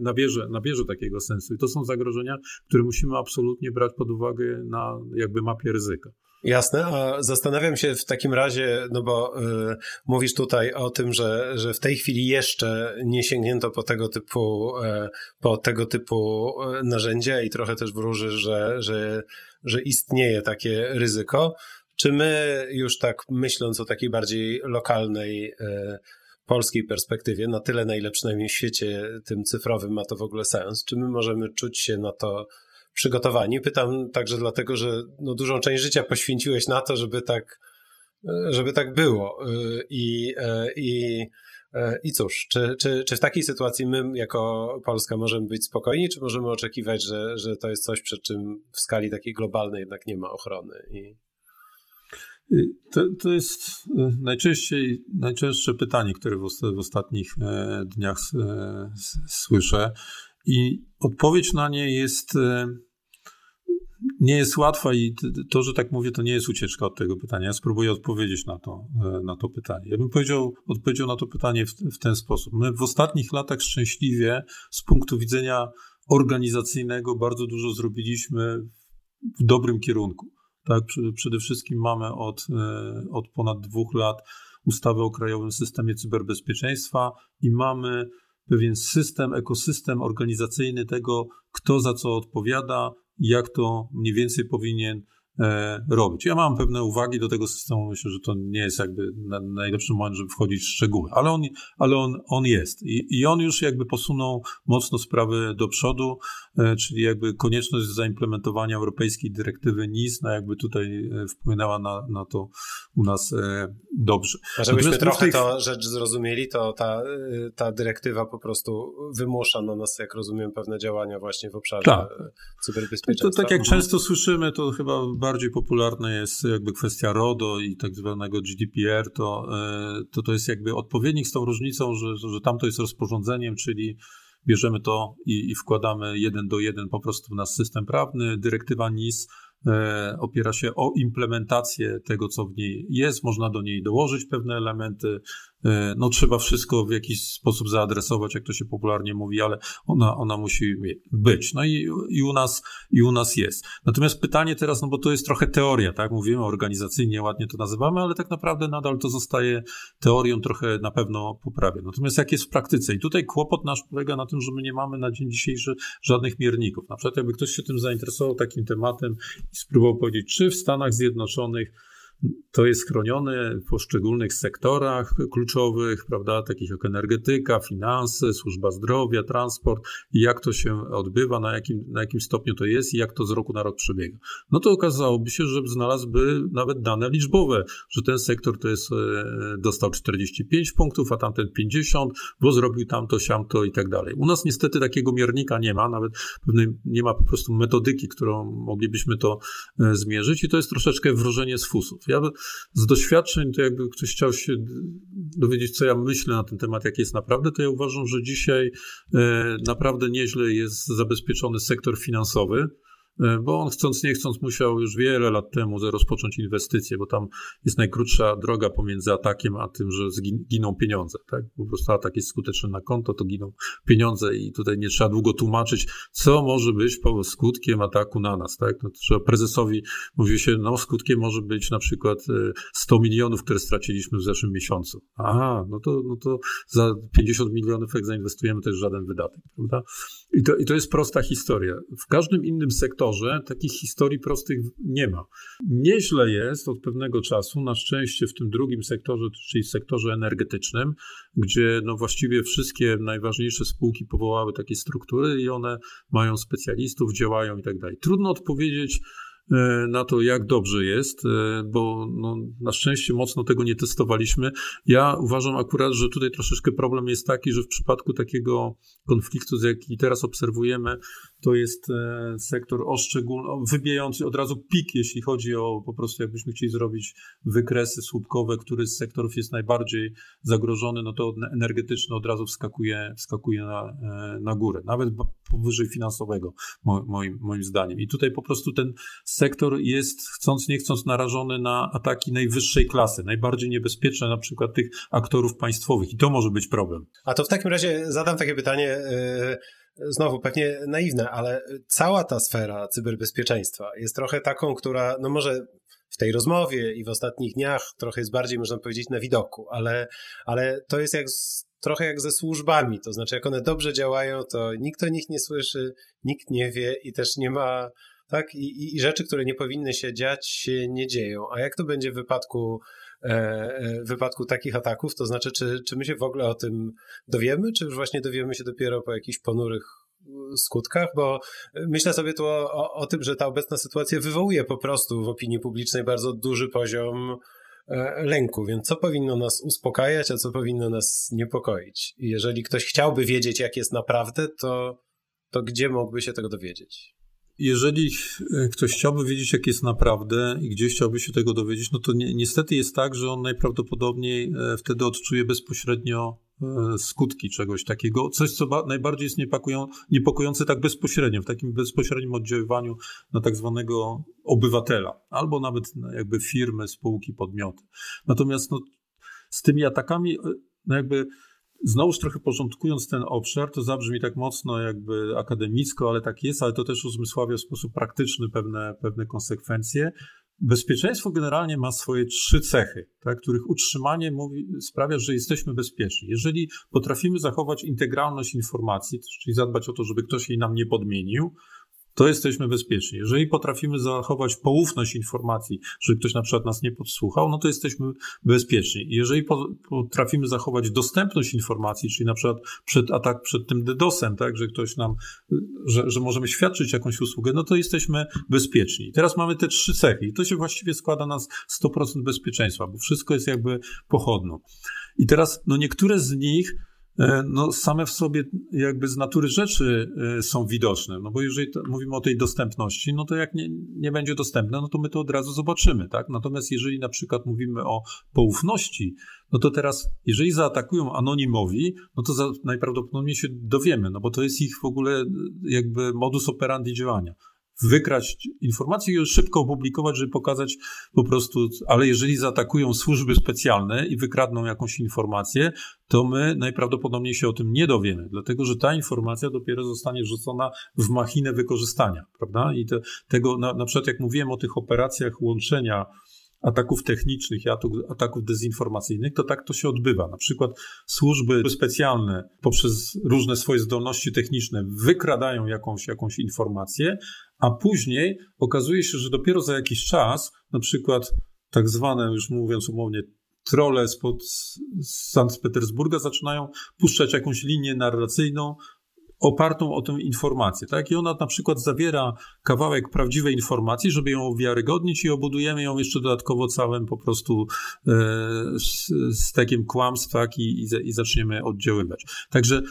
[SPEAKER 2] nabierze, nabierze takiego sensu. I to są zagrożenia, które musimy absolutnie brać pod uwagę na jakby mapie ryzyka.
[SPEAKER 1] Jasne, a zastanawiam się w takim razie, no bo y, mówisz tutaj o tym, że, że w tej chwili jeszcze nie sięgnięto po tego typu, y, po tego typu e, narzędzia i trochę też wróży, że, że, że istnieje takie ryzyko. Czy my już tak myśląc o takiej bardziej lokalnej e, polskiej perspektywie, na tyle, na ile przynajmniej w świecie tym cyfrowym ma to w ogóle sens, czy my możemy czuć się na to przygotowani? Pytam także dlatego, że no, dużą część życia poświęciłeś na to, żeby tak, e, żeby tak było. E, I, i, i cóż, czy, czy, czy w takiej sytuacji my jako Polska możemy być spokojni, czy możemy oczekiwać, że, że to jest coś, przed czym w skali takiej globalnej jednak nie ma ochrony? I...
[SPEAKER 2] Y, to, to jest y, najczęściej, najczęstsze pytanie, które w, ostatnich e, dniach e, słyszę. I odpowiedź na nie jest, e, nie jest łatwa i to, że tak mówię, to nie jest ucieczka od tego pytania. Ja spróbuję odpowiedzieć na to, na to pytanie. Ja bym powiedział, odpowiedział na to pytanie w, w ten sposób. My w ostatnich latach szczęśliwie z punktu widzenia organizacyjnego bardzo dużo zrobiliśmy w dobrym kierunku. Tak, przede wszystkim mamy od, e, od ponad dwóch lat ustawę o Krajowym Systemie Cyberbezpieczeństwa i mamy pewien system, ekosystem organizacyjny tego, kto za co odpowiada, jak to mniej więcej powinien robić. Ja mam pewne uwagi do tego systemu, myślę, że to nie jest jakby najlepszy moment, żeby wchodzić w szczegóły, ale on, ale on, on jest I, i on już jakby posunął mocno sprawy do przodu, e, czyli jakby konieczność zaimplementowania europejskiej dyrektywy NIS, no jakby tutaj e, wpłynęła na, na to u nas dobrze.
[SPEAKER 1] A żebyśmy trochę tej... to rzecz zrozumieli, to ta, ta dyrektywa po prostu wymusza na nas, jak rozumiem, pewne działania właśnie w obszarze tak. cyberbezpieczeństwa.
[SPEAKER 2] To, tak jak często słyszymy, to chyba bardziej popularna jest jakby kwestia RODO i tak zwanego GDPR, to, e, to to jest jakby odpowiednik z tą różnicą, że, że tamto jest rozporządzeniem, czyli bierzemy to i, i wkładamy jeden do jeden po prostu w nasz system prawny. Dyrektywa NIS E, opiera się o implementację tego, co w niej jest. Można do niej dołożyć pewne elementy. E, no, trzeba wszystko w jakiś sposób zaadresować, jak to się popularnie mówi, ale ona, ona musi być. No i, i, u nas, i u nas jest. Natomiast pytanie teraz, no bo to jest trochę teoria, tak? Mówimy organizacyjnie, ładnie to nazywamy, ale tak naprawdę nadal to zostaje teorią, trochę na pewno poprawia. Natomiast jak jest w praktyce? I tutaj kłopot nasz polega na tym, że my nie mamy na dzień dzisiejszy żadnych mierników. Na przykład, jakby ktoś się tym zainteresował takim tematem spróbował powiedzieć, czy w Stanach Zjednoczonych to jest chronione w poszczególnych sektorach kluczowych, prawda, takich jak energetyka, finanse, służba zdrowia, transport i jak to się odbywa, na jakim, na jakim stopniu to jest i jak to z roku na rok przebiega. No to okazałoby się, że znalazłby nawet dane liczbowe, że ten sektor to jest, e, dostał 45 punktów, a tamten 50, bo zrobił tamto, siamto i tak dalej. U nas niestety takiego miernika nie ma, nawet pewnej, nie ma po prostu metodyki, którą moglibyśmy to e, zmierzyć i to jest troszeczkę wrożenie z fusów. Ja z doświadczeń, to jakby ktoś chciał się dowiedzieć, co ja myślę na ten temat, jak jest naprawdę, to ja uważam, że dzisiaj e, naprawdę nieźle jest zabezpieczony sektor finansowy. E, bo on chcąc nie chcąc musiał już wiele lat temu rozpocząć inwestycje, bo tam jest najkrótsza droga pomiędzy atakiem a tym, że giną pieniądze. Tak? Po prostu atak jest skuteczny na konto, to giną pieniądze i tutaj nie trzeba długo tłumaczyć, co może być skutkiem ataku na nas. Tak? No, trzeba prezesowi mówi się, no skutkiem może być na przykład 100 e, milionów, które straciliśmy w zeszłym miesiącu. Aha, no to, no to za 50 milionów jak zainwestujemy, to jest żaden wydatek. Prawda? I to, I to jest prosta historia. W każdym innym sektorze takich historii prostych nie ma. Nieźle jest od pewnego czasu, na szczęście w tym drugim sektorze, czyli sektorze energetycznym, gdzie no właściwie wszystkie najważniejsze spółki powołały takie struktury i one mają specjalistów, działają i tak dalej. Trudno odpowiedzieć, na to, jak dobrze jest, e, bo no, na szczęście mocno tego nie testowaliśmy. Ja uważam akurat, że tutaj troszeczkę problem jest taki, że w przypadku takiego konfliktu, jaki teraz obserwujemy, to jest e, sektor o wybijający od razu pik, jeśli chodzi o po prostu, jakbyśmy chcieli zrobić wykresy słupkowe, który z sektorów jest najbardziej zagrożony, no to energetyczny od razu wskakuje, wskakuje na, na górę, nawet powyżej finansowego, moim, moim zdaniem. I tutaj po prostu ten sektor jest, chcąc nie chcąc, narażony na ataki najwyższej klasy, najbardziej niebezpieczne, na przykład tych aktorów państwowych. I to może być problem.
[SPEAKER 1] A to w takim razie zadam takie pytanie. Yy, znowu pewnie naiwne, ale cała ta sfera cyberbezpieczeństwa jest trochę taką, która, no może w tej rozmowie i w ostatnich dniach trochę jest bardziej, można powiedzieć, na widoku, ale, ale to jest jak z, trochę jak ze służbami, to znaczy jak one dobrze działają, to nikt o nich nie słyszy, nikt nie wie i też nie ma tak? I, I, rzeczy, które nie powinny się dziać, się nie dzieją. A jak to będzie w wypadku, e, e, w wypadku takich ataków? To znaczy, czy, czy my się w ogóle o tym dowiemy, czy już właśnie dowiemy się dopiero po jakichś ponurych e, skutkach, bo myślę sobie tu o, o, o, tym, że ta obecna sytuacja wywołuje po prostu w opinii publicznej bardzo duży poziom lęku, więc co powinno nas uspokajać, a co powinno nas niepokoić? I jeżeli ktoś chciałby wiedzieć, jak jest naprawdę, to, to gdzie mógłby się tego dowiedzieć?
[SPEAKER 2] Jeżeli e, ktoś chciałby wiedzieć, jak jest naprawdę i gdzieś chciałby się tego dowiedzieć, no to ni niestety jest tak, że on najprawdopodobniej e, wtedy odczuje bezpośrednio e, skutki czegoś takiego, coś, co najbardziej jest niepokojące tak bezpośrednio, w takim bezpośrednim oddziaływaniu na tak zwanego obywatela, albo nawet jakby firmy, spółki, podmioty. Natomiast no, z tymi atakami, no jakby Znowuż trochę porządkując ten obszar, to zabrzmi tak mocno jakby akademicko, ale tak jest, ale to też uzmysławia w sposób praktyczny pewne, pewne konsekwencje. Bezpieczeństwo generalnie ma swoje trzy cechy, tak, których utrzymanie mówi, sprawia, że jesteśmy bezpieczni. Jeżeli potrafimy zachować integralność informacji, czyli zadbać o to, żeby ktoś jej nam nie podmienił, to jesteśmy bezpieczni. Jeżeli potrafimy zachować poufność informacji, że ktoś na przykład nas nie podsłuchał, no to jesteśmy bezpieczni. Jeżeli potrafimy zachować dostępność informacji, czyli na przykład przed atak, przed tym DDoSem, tak, że ktoś nam, że, że możemy świadczyć jakąś usługę, no to jesteśmy bezpieczni. teraz mamy te trzy cechy i to się właściwie składa na 100% bezpieczeństwa, bo wszystko jest jakby pochodną. I teraz, no niektóre z nich no, same w sobie jakby z natury rzeczy e, są widoczne. No bo jeżeli mówimy o tej dostępności, no to jak nie, nie będzie dostępne, no to my to od razu zobaczymy, tak? Natomiast jeżeli na przykład mówimy o poufności, no to teraz, jeżeli zaatakują anonimowi, no to za, najprawdopodobniej się dowiemy, no bo to jest ich w ogóle jakby modus operandi działania wykrać informacje i szybko opublikować, żeby pokazać po prostu, ale jeżeli zaatakują służby specjalne i wykradną jakąś informację, to my najprawdopodobniej się o tym nie dowiemy, dlatego że ta informacja dopiero zostanie rzucona w machinę wykorzystania, prawda? I te, tego, na, na przykład jak mówiłem o tych operacjach łączenia ataków technicznych i ataków dezinformacyjnych, to tak to się odbywa. Na przykład służby specjalne poprzez różne swoje zdolności techniczne wykradają jakąś, jakąś informację, a później okazuje się, że dopiero za jakiś czas, na przykład tak zwane, już mówiąc umownie, trole spod Sankt Petersburga zaczynają puszczać jakąś linię narracyjną, opartą o tę informację, tak? I ona na przykład zawiera kawałek prawdziwej informacji, żeby ją uwiarygodnić i obudujemy ją jeszcze dodatkowo całym po prostu e, takim kłamstw, tak? I, i, i zaczniemy oddziaływać. Także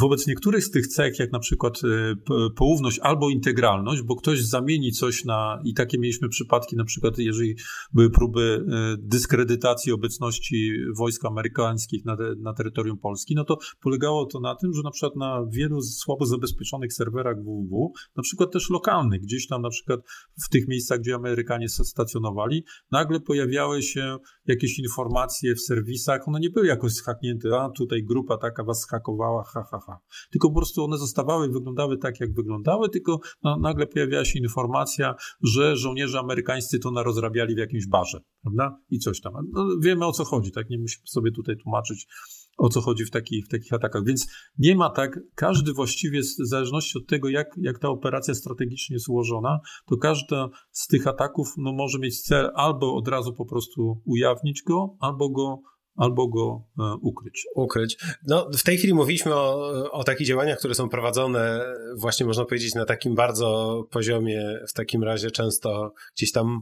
[SPEAKER 2] wobec niektórych z tych cech, jak na przykład e, połówność albo integralność, bo ktoś zamieni coś na, i takie mieliśmy przypadki, na przykład jeżeli były próby e, dyskredytacji obecności wojsk amerykańskich na, na terytorium Polski, no to polegało to na tym, że na przykład na wielu słabo zabezpieczonych serwerach www, na przykład też lokalnych, gdzieś tam na przykład w tych miejscach, gdzie Amerykanie stacjonowali, nagle pojawiały się jakieś informacje w serwisach, one nie były jakoś zhaknięte, a tutaj grupa taka was hakowała, ha, ha, ha. Tylko po prostu one zostawały, wyglądały tak, jak wyglądały, tylko no, nagle pojawiała się informacja, że żołnierze amerykańscy to narozrabiali w jakimś barze, prawda? I coś tam. No, wiemy o co chodzi, tak? Nie musimy sobie tutaj tłumaczyć, o co chodzi w takich, w takich atakach. Więc nie ma tak, każdy właściwie, w zależności od tego, jak, jak ta operacja strategicznie jest ułożona, to każdy z tych ataków no, może mieć cel albo od razu po prostu ujawnić go, albo go albo go e, ukryć.
[SPEAKER 1] Ukryć. No, w tej chwili mówiliśmy o, o takich działaniach, które są prowadzone właśnie można powiedzieć na takim bardzo poziomie, w takim razie często gdzieś tam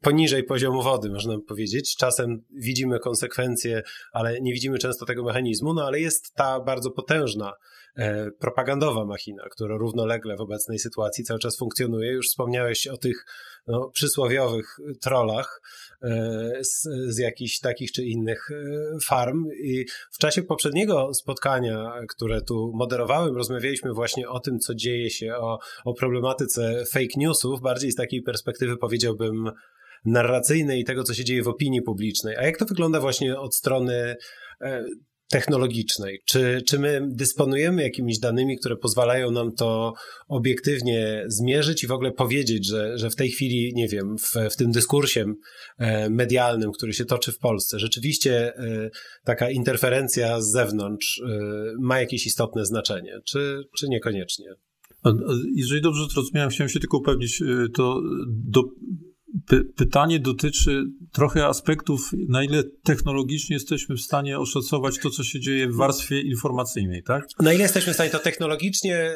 [SPEAKER 1] poniżej poziomu wody, można powiedzieć. Czasem widzimy konsekwencje, ale nie widzimy często tego mechanizmu, no ale jest ta bardzo potężna propagandowa machina, która równolegle w obecnej sytuacji cały czas funkcjonuje. Już wspomniałeś o tych no, przysłowiowych trollach e, z, z jakichś takich czy innych e, farm. I w czasie poprzedniego spotkania, które tu moderowałem, rozmawialiśmy właśnie o tym, co dzieje się, o, o problematyce fake newsów, bardziej z takiej perspektywy powiedziałbym narracyjnej i tego, co się dzieje w opinii publicznej. A jak to wygląda właśnie od strony e, technologicznej? Czy, czy my dysponujemy jakimiś danymi, które pozwalają nam to obiektywnie zmierzyć i w ogóle powiedzieć, że, że w tej chwili, nie wiem, w, w tym dyskursie e, medialnym, który się toczy w Polsce, rzeczywiście e, taka interferencja z zewnątrz ma jakieś istotne znaczenie, czy, czy niekoniecznie?
[SPEAKER 2] Jeżeli dobrze zrozumiałem, chciałem się tylko upewnić, to do, Py pytanie dotyczy trochę aspektów, na ile technologicznie jesteśmy w stanie oszacować to, co się dzieje w warstwie informacyjnej, tak?
[SPEAKER 1] Na ile jesteśmy w stanie to technologicznie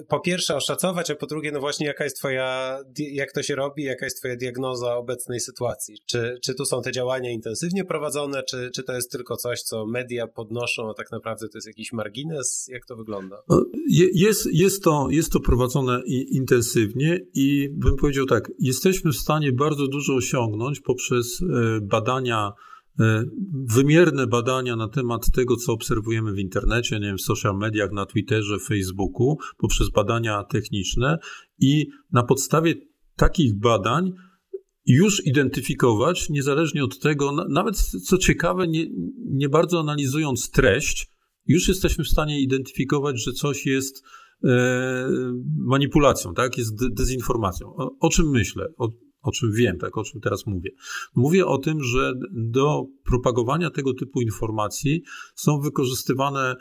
[SPEAKER 1] y, po pierwsze oszacować, a po drugie, no właśnie, jaka jest twoja, jak to się robi, jaka jest twoja diagnoza obecnej sytuacji? Czy, czy tu są te działania intensywnie prowadzone, czy, czy to jest tylko coś, co media podnoszą, a tak naprawdę to jest jakiś margines? Jak to wygląda?
[SPEAKER 2] Jest, jest, to, jest to prowadzone intensywnie i bym powiedział tak, jesteśmy w stanie bardzo dużo osiągnąć poprzez e, badania, e, wymierne badania na temat tego, co obserwujemy w internecie, nie wiem, w social mediach, na Twitterze, Facebooku, poprzez badania techniczne i na podstawie takich badań już identyfikować, niezależnie od tego, nawet co ciekawe, nie, nie bardzo analizując treść, już jesteśmy w stanie identyfikować, że coś jest e, manipulacją, tak? Jest dezinformacją. O, o czym myślę? O, o czym wiem, tak, o czym teraz mówię? Mówię o tym, że do propagowania tego typu informacji są wykorzystywane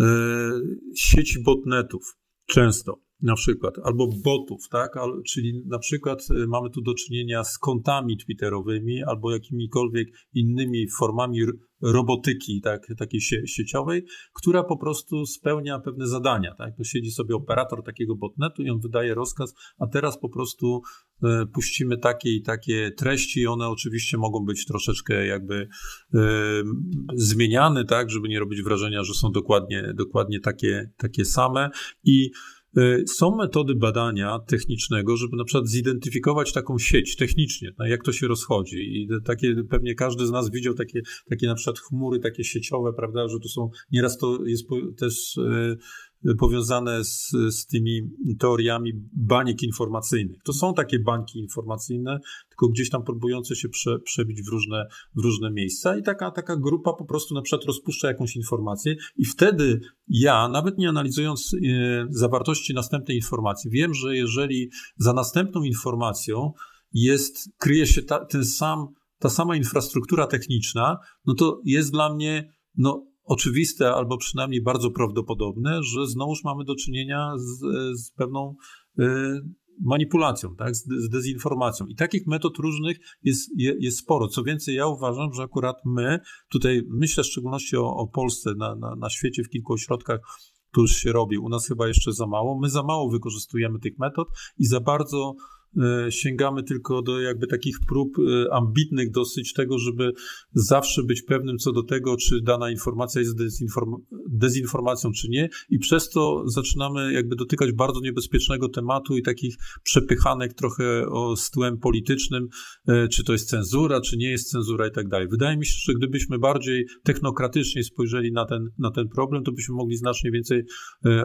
[SPEAKER 2] e, sieci botnetów często na przykład, albo botów, tak? Czyli na przykład y, mamy tu do czynienia z kontami twitterowymi albo jakimikolwiek innymi formami robotyki tak, takiej sieciowej, która po prostu spełnia pewne zadania. Tak? To siedzi sobie operator takiego botnetu i on wydaje rozkaz, a teraz po prostu e, puścimy takie i takie treści i one oczywiście mogą być troszeczkę jakby e, zmieniane, tak, żeby nie robić wrażenia, że są dokładnie, dokładnie takie, takie same i Y, są metody badania technicznego, żeby na przykład zidentyfikować taką sieć technicznie, no, jak to się rozchodzi. I takie, pewnie każdy z nas widział takie, takie na przykład chmury, takie sieciowe, prawda, że to są, nieraz to jest też y, powiązane z, z tymi teoriami baniek informacyjnych. To są takie bańki informacyjne, tylko gdzieś tam próbujące się prze, przebić w różne, w różne miejsca i taka, taka grupa po prostu na przykład rozpuszcza jakąś informację i wtedy ja, nawet nie analizując e, zawartości następnej informacji, wiem, że jeżeli za następną informacją jest, kryje się ta, ten sam, ta sama infrastruktura techniczna, no to jest dla mnie no, oczywiste, albo przynajmniej bardzo prawdopodobne, że znowuż mamy do czynienia z, z pewną y, manipulacją, tak, z, dezinformacją. I takich metod różnych jest, jest sporo. Co więcej, ja uważam, że akurat my, tutaj myślę w szczególności o, o Polsce, na, na, na świecie, w kilku ośrodkach, to już się robi. U nas chyba jeszcze za mało. My za mało wykorzystujemy tych metod i za bardzo sięgamy tylko do jakby takich prób e, ambitnych dosyć tego, żeby zawsze być pewnym co do tego, czy dana informacja jest dezinform dezinformacją, czy nie i przez to zaczynamy jakby dotykać bardzo niebezpiecznego tematu i takich przepychanek trochę o stłem politycznym, e, czy to jest cenzura, czy nie jest cenzura i tak dalej. Wydaje mi się, że gdybyśmy bardziej technokratycznie spojrzeli na ten, na ten problem, to byśmy mogli znacznie więcej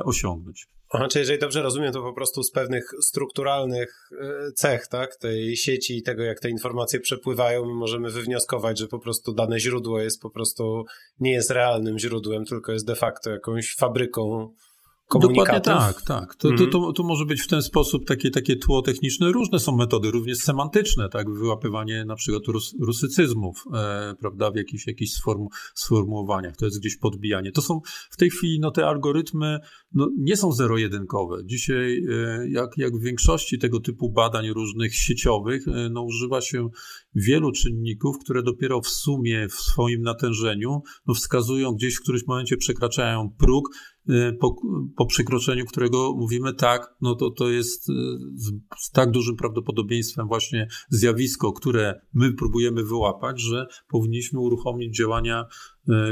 [SPEAKER 2] osiągnąć.
[SPEAKER 1] Aha, jeżeli dobrze rozumiem, to po prostu z pewnych strukturalnych e, cech, tak, tej sieci i tego, jak te informacje przepływają, my możemy wywnioskować, że po prostu dane źródło jest po prostu, nie jest realnym źródłem, tylko jest de facto jakąś fabryką komunikatów.
[SPEAKER 2] Dokładnie tak, tak. To, to, to, to, może być w ten sposób takie, takie tło techniczne. Różne są metody, również semantyczne, tak, wyłapywanie na przykład rus, rusycyzmów, e, prawda, w jakichś, jakichś sformu, sformułowaniach. To jest gdzieś podbijanie. To są w tej chwili, no te algorytmy no, nie są zero-jedynkowe. Dzisiaj, e, jak, jak w większości tego typu badań różnych sieciowych, e, no, używa się wielu czynników, które dopiero w sumie, w swoim natężeniu, no, wskazują gdzieś w którymś momencie przekraczają próg, po, po, przekroczeniu którego mówimy tak, no to to jest y, z, z, tak dużym prawdopodobieństwem właśnie zjawisko, które my próbujemy wyłapać, że powinniśmy uruchomić działania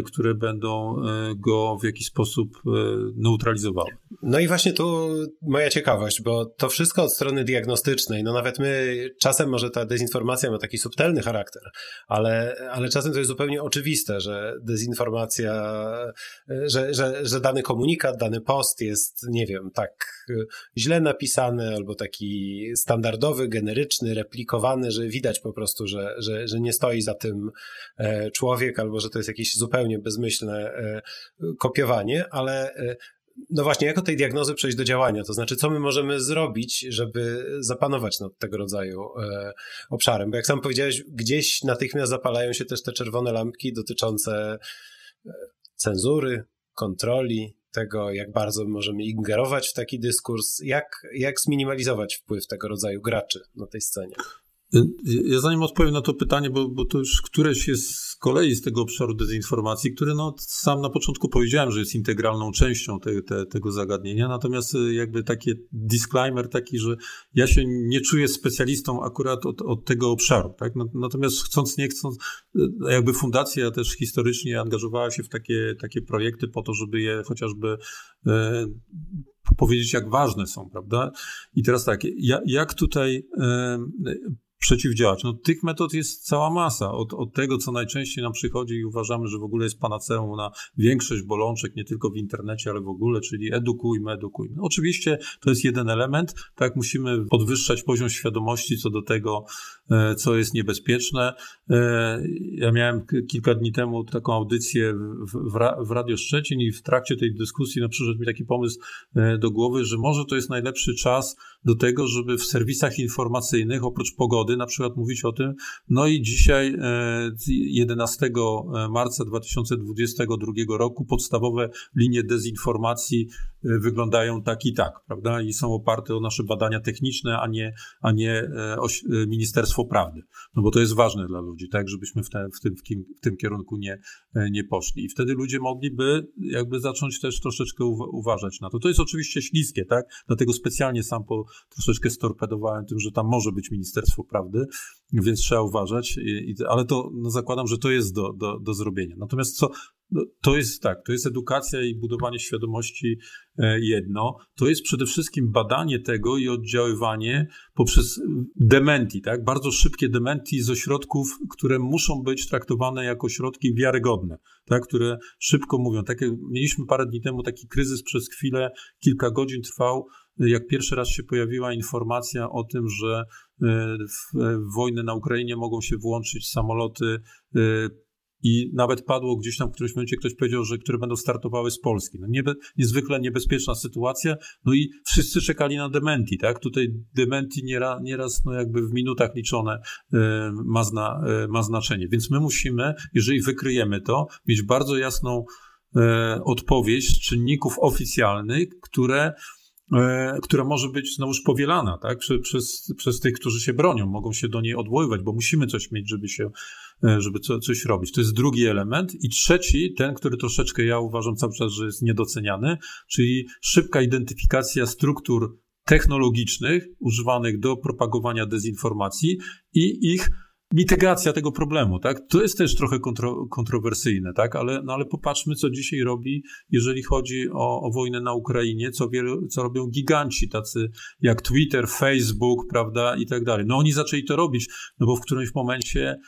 [SPEAKER 2] które będą e, go w jakiś sposób e, neutralizowały.
[SPEAKER 1] No i właśnie tu moja ciekawość, bo to wszystko od strony diagnostycznej, no nawet my, czasem może ta dezinformacja ma taki subtelny charakter, ale, ale czasem to jest zupełnie oczywiste, że dezinformacja, że, że, że dany komunikat, dany post jest, nie wiem, tak źle napisany albo taki standardowy, generyczny, replikowany, że widać po prostu, że, że, że nie stoi za tym człowiek albo że to jest jakiś zupełnie bezmyślne e, kopiowanie, ale e, no właśnie, jak od tej diagnozy przejść do działania? To znaczy, co my możemy zrobić, żeby zapanować nad tego rodzaju e, obszarem? Bo jak sam powiedziałeś, gdzieś natychmiast zapalają się też te czerwone lampki dotyczące cenzury, kontroli, tego, jak bardzo możemy ingerować w taki dyskurs, jak, jak zminimalizować wpływ tego rodzaju graczy na tej scenie.
[SPEAKER 2] Ja zanim odpowiem na to pytanie, bo, bo to już któreś jest z kolei z tego obszaru dezinformacji, który no, sam na początku powiedziałem, że jest integralną częścią te, te, tego zagadnienia, natomiast y, jakby taki disclaimer taki, że ja się nie czuję specjalistą akurat od, od tego obszaru, tak? Natomiast chcąc, nie chcąc, y, jakby fundacja też historycznie angażowała się w takie, takie projekty po to, żeby je chociażby e, powiedzieć, jak ważne są, prawda? I teraz tak, jak tutaj przeciwdziałać. No, tych metod jest cała masa. Od, od tego, co najczęściej nam przychodzi i uważamy, że w ogóle jest panaceum na większość bolączek, nie tylko w internecie, ale w ogóle, czyli edukujmy, edukujmy. Oczywiście to jest jeden element, tak, musimy podwyższać poziom świadomości co do tego, e, co jest niebezpieczne. E, ja miałem kilka dni temu taką audycję w, w, w Radio Szczecin i w trakcie tej dyskusji no, przyszedł mi taki pomysł e, do głowy, że może to jest najlepszy czas do tego, żeby w serwisach informacyjnych oprócz pogody na przykład mówić o tym. No i dzisiaj, 11 e, marca 2022 roku, podstawowe linie dezinformacji e, wyglądają tak i tak, prawda? I są oparte o nasze badania techniczne, a nie, a nie Ministerstwo Prawdy. No bo to jest ważne dla ludzi, tak, żebyśmy w, te, w, tym, w tym kierunku nie, nie poszli. I wtedy ludzie mogliby jakby zacząć też troszeczkę uważać na to. To jest oczywiście śliskie, tak? Dlatego specjalnie sam po, troszeczkę storpedowałem tym, że tam może być Ministerstwo Prawdy, więc trzeba uważać, i, ale to no zakładam, że to jest do, do, do zrobienia. Natomiast co, no, to jest tak, to jest edukacja i budowanie świadomości e, jedno. To jest przede wszystkim badanie tego i oddziaływanie poprzez dementi, tak? Bardzo szybkie dementi z ośrodków, które muszą być traktowane jako środki wiarygodne, tak? Które szybko mówią. Tak, mieliśmy parę dni temu taki kryzys przez chwilę, kilka godzin trwał, jak pierwszy raz się pojawiła informacja o tym, że e, w wojnę na Ukrainie mogą się włączyć samoloty e, i nawet padło gdzieś tam w którymś momencie ktoś powiedział, że które będą startowały z Polski. No niebe, niezwykle niebezpieczna sytuacja, no i wszyscy czekali na dementi, tak? Tutaj dementi nieraz, nieraz no jakby w minutach liczone e, ma, zna, e, ma znaczenie. Więc my musimy, jeżeli wykryjemy to, mieć bardzo jasną e, odpowiedź z czynników oficjalnych, które która może być znowuż powielana tak? Prze, przez, przez tych, którzy się bronią, mogą się do niej odwoływać, bo musimy coś mieć, żeby się, żeby co, coś robić. To jest drugi element. I trzeci, ten, który troszeczkę ja uważam cały czas, że jest niedoceniany, czyli szybka identyfikacja struktur technologicznych używanych do propagowania dezinformacji i ich mitygacja tego problemu, tak? To jest też trochę kontro, kontrowersyjne, tak? Ale, no ale popatrzmy, co dzisiaj robi, jeżeli chodzi o, o wojnę na Ukrainie, co, wielu, co robią giganci, tacy jak Twitter, Facebook, prawda, i tak dalej. No oni zaczęli to robić, no bo w którymś momencie,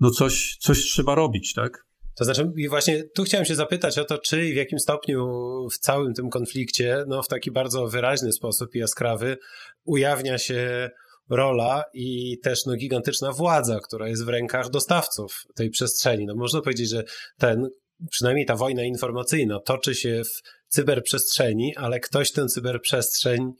[SPEAKER 2] no coś, coś trzeba robić, tak?
[SPEAKER 1] To znaczy, właśnie tu chciałem się zapytać o to, czy i w jakim stopniu w całym tym konflikcie, no w taki bardzo wyraźny sposób i jaskrawy, ujawnia się rola i też no, gigantyczna władza, która jest w rękach dostawców tej przestrzeni. No, można powiedzieć, że ten, przynajmniej ta wojna informacyjna toczy się w cyberprzestrzeni, ale ktoś tę cyberprzestrzeń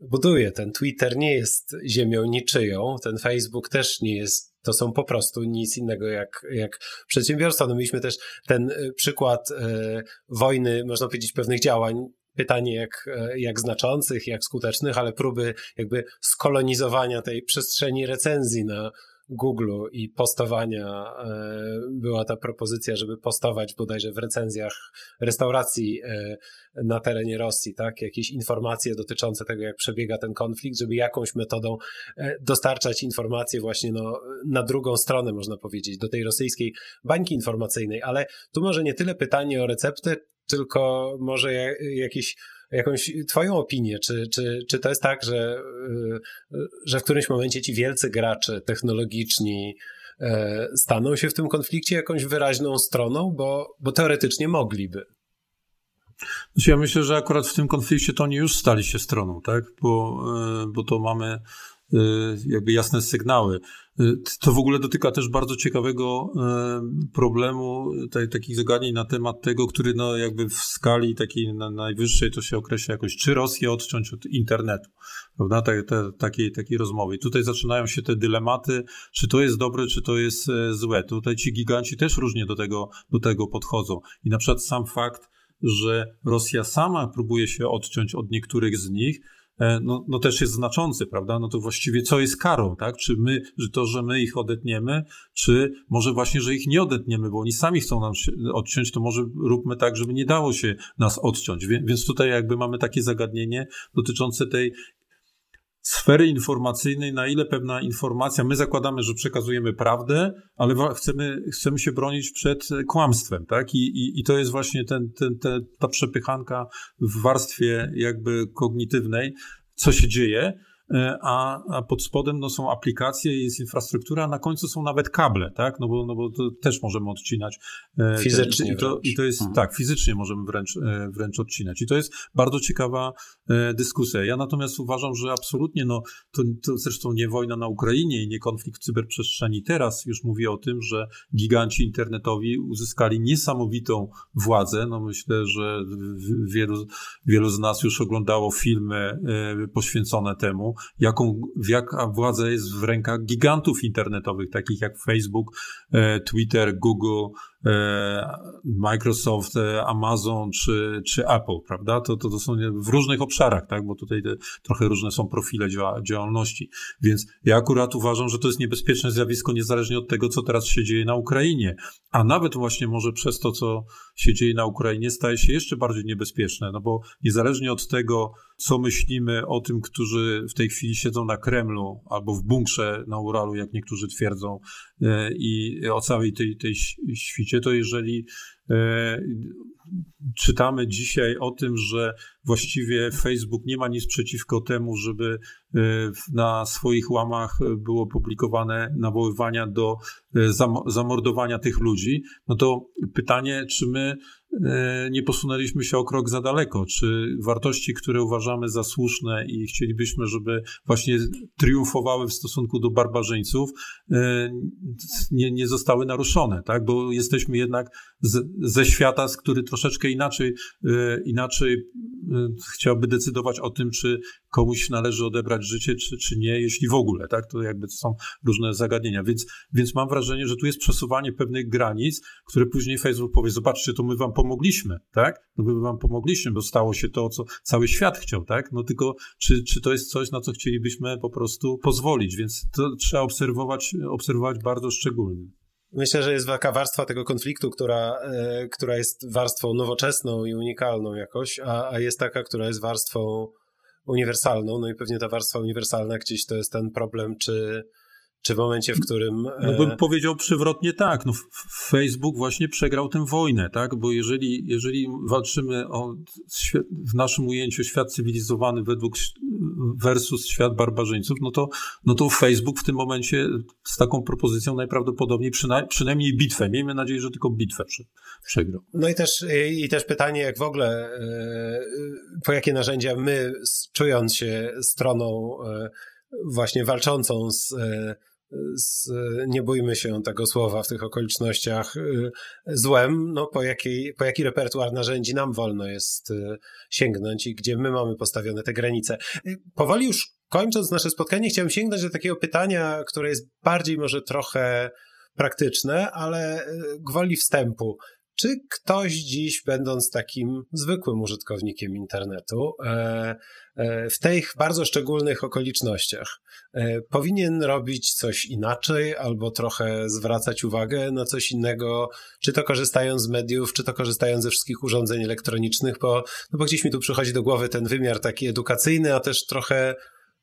[SPEAKER 1] buduje. Ten Twitter nie jest ziemią niczyją, ten Facebook też nie jest, to są po prostu nic innego jak, jak przedsiębiorstwa. No mieliśmy też ten y, przykład e, wojny, można powiedzieć, pewnych działań pytanie jak, e, jak znaczących, jak skutecznych, ale próby jakby skolonizowania tej przestrzeni recenzji na Google i postowania. E, była ta propozycja, żeby postować bodajże w recenzjach restauracji e, na terenie Rosji, tak? Jakieś informacje dotyczące tego, jak przebiega ten konflikt, żeby jakąś metodą dostarczać informacje właśnie no, na drugą stronę, można powiedzieć, do tej rosyjskiej bańki informacyjnej. Ale tu może nie tyle pytanie o receptę, tylko może jakiś, jakąś twoją opinię, czy, czy, czy to jest tak, że, y, że w którymś momencie ci wielcy gracze technologiczni e, staną się w tym konflikcie jakąś wyraźną stroną, bo, bo teoretycznie mogliby.
[SPEAKER 2] Znaczy ja myślę, że akurat w tym konflikcie to oni już stali się stroną, tak? Bo, e, bo to mamy Y, jakby jasne sygnały. Y, to w ogóle dotyka też bardzo ciekawego y, problemu, takich zagadnień na temat tego, który no jakby w skali takiej najwyższej to się określa jakoś, czy Rosję odciąć od internetu, prawda, te, te, takiej, takiej rozmowy. I tutaj zaczynają się te dylematy, czy to jest dobre, czy to jest złe. Tutaj ci giganci też różnie do tego, do tego podchodzą. I na przykład sam fakt, że Rosja sama próbuje się odciąć od niektórych z nich, no, no też jest znaczący, prawda? No to właściwie co jest karą, tak? Czy my, że to, że my ich odetniemy, czy może właśnie, że ich nie odetniemy, bo oni sami chcą nam odciąć, to może róbmy tak, żeby nie dało się nas odciąć. Więc tutaj jakby mamy takie zagadnienie dotyczące tej sfery informacyjnej, na ile pewna informacja, my zakładamy, że przekazujemy prawdę, ale chcemy, chcemy się bronić przed kłamstwem, tak? I, i, i to jest właśnie ten, ten, ten, ta przepychanka w warstwie jakby kognitywnej, co się dzieje, a, a pod spodem no, są aplikacje, jest infrastruktura, a na końcu są nawet kable, tak? No bo, no bo to też możemy odcinać.
[SPEAKER 1] E, fizycznie.
[SPEAKER 2] I to, i to jest, mhm. tak, fizycznie możemy wręcz, e, wręcz odcinać. I to jest bardzo ciekawa dyskusja. Ja natomiast uważam, że absolutnie, no, to, to zresztą nie wojna na Ukrainie i nie konflikt w cyberprzestrzeni. Teraz już mówię o tym, że giganci internetowi uzyskali niesamowitą władzę. No myślę, że wielu, wielu z nas już oglądało filmy poświęcone temu jaką, jaka władza jest w rękach gigantów internetowych, takich jak Facebook, e, Twitter, Google, Microsoft, e, Amazon czy, czy Apple, prawda? To, to, to są w różnych obszarach, tak? Bo tutaj trochę różne są profile działalności. Więc ja akurat uważam, że to jest niebezpieczne zjawisko niezależnie od tego, co teraz się dzieje na Ukrainie. A nawet właśnie może przez to, co się dzieje na Ukrainie, staje się jeszcze bardziej niebezpieczne, no bo niezależnie od tego, co myślimy o tym, którzy w tej chwili siedzą na Kremlu albo w bunkrze na Uralu, jak niektórzy twierdzą, e, i o całej tej, tej świcie, to jeżeli e, czytamy dzisiaj o tym, że właściwie Facebook nie ma nic przeciwko temu, żeby e, na swoich łamach było publikowane nawoływania do zamordowania tych ludzi, no to pytanie, czy my E, nie posunęliśmy się o krok za daleko? Czy wartości, które uważamy za słuszne i chcielibyśmy, żeby właśnie triumfowały w stosunku do barbarzyńców, e, nie, nie zostały naruszone, tak? Bo jesteśmy jednak z, ze świata, z który troszeczkę inaczej, e, inaczej chciałby decydować o tym, czy komuś należy odebrać życie, czy, czy nie, jeśli w ogóle, tak? To jakby to są różne zagadnienia. Więc, więc mam wrażenie, że tu jest przesuwanie pewnych granic, które później Facebook powie, zobaczcie, to my wam pomogliśmy, tak? No my wam pomogliśmy, bo stało się to, co cały świat chciał, tak? No tylko, czy, czy to jest coś, na co chcielibyśmy po prostu pozwolić? Więc to trzeba obserwować, obserwować bardzo szczególnie.
[SPEAKER 1] Myślę, że jest taka warstwa tego konfliktu, która, e, która jest warstwą nowoczesną i unikalną jakoś, a, a jest taka, która jest warstwą uniwersalną. No i pewnie ta warstwa uniwersalna gdzieś to jest ten problem, czy, czy w momencie, w którym.
[SPEAKER 2] No bym e, powiedział przywrotnie tak. No, Facebook właśnie przegrał tę wojnę, tak? Bo jeżeli, jeżeli walczymy o w naszym ujęciu świat cywilizowany według versus świat barbarzyńców, no to, no to Facebook w tym momencie z taką propozycją najprawdopodobniej przynajmniej, przynajmniej bitwę. Miejmy nadzieję, że tylko bitwę przegrał.
[SPEAKER 1] No i też, i też pytanie, jak w ogóle, e, po jakie narzędzia my, czując się stroną e, właśnie walczącą z z, nie bójmy się tego słowa w tych okolicznościach, y, złem, no po, jakiej, po jaki repertuar narzędzi nam wolno jest y, sięgnąć i gdzie my mamy postawione te granice. Y, powoli już kończąc nasze spotkanie, chciałem sięgnąć do takiego pytania, które jest bardziej może trochę praktyczne, ale gwoli wstępu. Czy ktoś dziś, będąc takim zwykłym użytkownikiem internetu, e, e, w tych bardzo szczególnych okolicznościach e, powinien robić coś inaczej albo trochę zwracać uwagę na coś innego, czy to korzystając z mediów, czy to korzystając ze wszystkich urządzeń elektronicznych, bo, no bo gdzieś mi tu przychodzi do głowy ten wymiar taki edukacyjny, a też trochę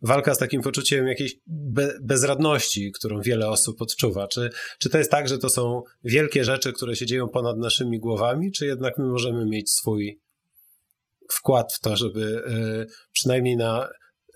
[SPEAKER 1] walka z takim poczuciem jakiejś be bezradności, którą wiele osób odczuwa. Czy, czy to jest tak, że to są wielkie rzeczy, które się dzieją ponad naszymi głowami, czy jednak my możemy mieć swój wkład w to, żeby y, przynajmniej na,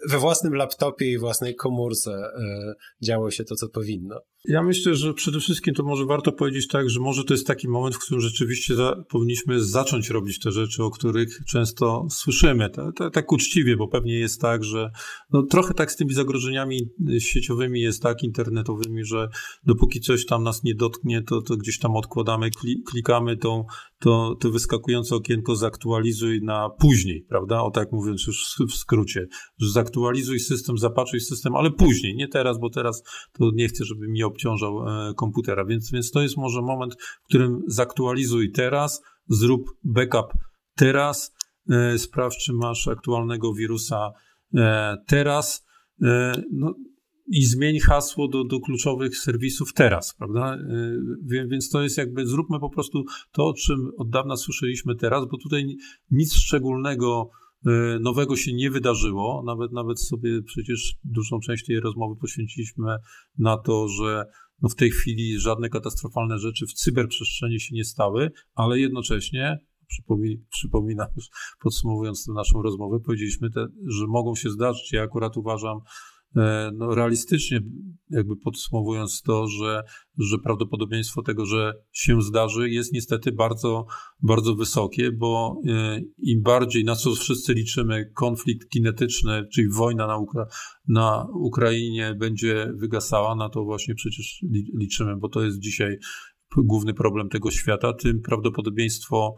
[SPEAKER 1] we własnym laptopie i własnej komórce y, działo się to, co powinno?
[SPEAKER 2] Ja myślę, że przede wszystkim to może warto powiedzieć tak, że może to jest taki moment, w którym rzeczywiście za, powinniśmy zacząć robić te rzeczy, o których często słyszymy. Tak, tak uczciwie, bo pewnie jest tak, że no, trochę tak z tymi zagrożeniami sieciowymi jest tak, internetowymi, że dopóki coś tam nas nie dotknie, to, to gdzieś tam odkładamy, klikamy tą, to, to wyskakujące okienko zaktualizuj na później, prawda? O tak mówiąc już w skrócie, że zaktualizuj system, zapatruj system, ale później, nie teraz, bo teraz to nie chcę, żeby mi obciążał e, komputera. Więc, więc to jest może moment, w którym zaktualizuj teraz, zrób backup teraz, e, sprawdź, czy masz aktualnego wirusa e, teraz. No, i zmień hasło do, do kluczowych serwisów teraz, prawda? Więc to jest jakby, zróbmy po prostu to, o czym od dawna słyszeliśmy teraz, bo tutaj nic szczególnego nowego się nie wydarzyło. Nawet, nawet sobie przecież dużą część tej rozmowy poświęciliśmy na to, że no w tej chwili żadne katastrofalne rzeczy w cyberprzestrzeni się nie stały, ale jednocześnie przypominam, podsumowując tę naszą rozmowę, powiedzieliśmy, te, że mogą się zdarzyć. Ja akurat uważam, no, realistycznie, jakby podsumowując to, że, że prawdopodobieństwo tego, że się zdarzy, jest niestety bardzo, bardzo wysokie, bo e, im bardziej, na co wszyscy liczymy, konflikt kinetyczny, czyli wojna na, Ukra na Ukrainie będzie wygasała, na to właśnie przecież liczymy, bo to jest dzisiaj główny problem tego świata, tym prawdopodobieństwo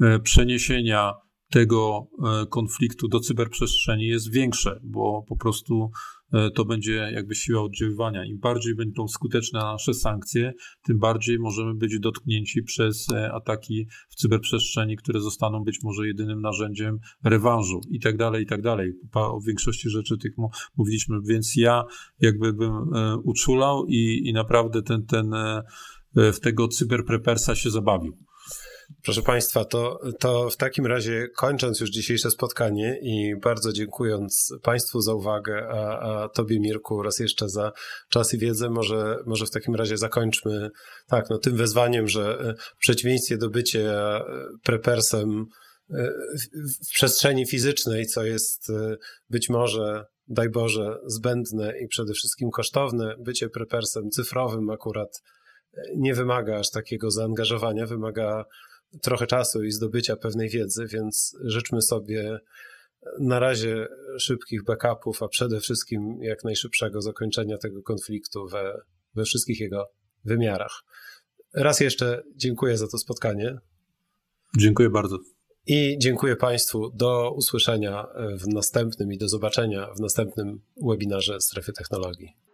[SPEAKER 2] e, przeniesienia tego konfliktu do cyberprzestrzeni jest większe, bo po prostu E, to będzie jakby siła oddziaływania. Im bardziej będą skuteczne nasze sankcje, tym bardziej możemy być dotknięci przez e, ataki w cyberprzestrzeni, które zostaną być może jedynym narzędziem rewanżu i tak dalej, i tak dalej. O większości rzeczy tych mówiliśmy, więc ja jakby bym e, uczulał i, i naprawdę ten, ten w tego cyberprepersa się zabawił.
[SPEAKER 1] Proszę Państwa, to, to w takim razie kończąc już dzisiejsze spotkanie i bardzo dziękując Państwu za uwagę, a, a Tobie Mirku raz jeszcze za czas i wiedzę, może, może w takim razie zakończmy tak, no, tym wezwaniem, że w przeciwieństwie do bycia prepersem w przestrzeni fizycznej, co jest być może, daj Boże, zbędne i przede wszystkim kosztowne, bycie prepersem cyfrowym akurat nie wymaga aż takiego zaangażowania, wymaga trochę czasu i zdobycia pewnej wiedzy, więc życzmy sobie na razie szybkich backupów, a przede wszystkim jak najszybszego zakończenia tego konfliktu we, we wszystkich jego wymiarach. Raz jeszcze dziękuję za to spotkanie.
[SPEAKER 2] Dziękuję bardzo.
[SPEAKER 1] I dziękuję Państwu. Do usłyszenia w następnym i do zobaczenia w następnym webinarze Strefy Technologii.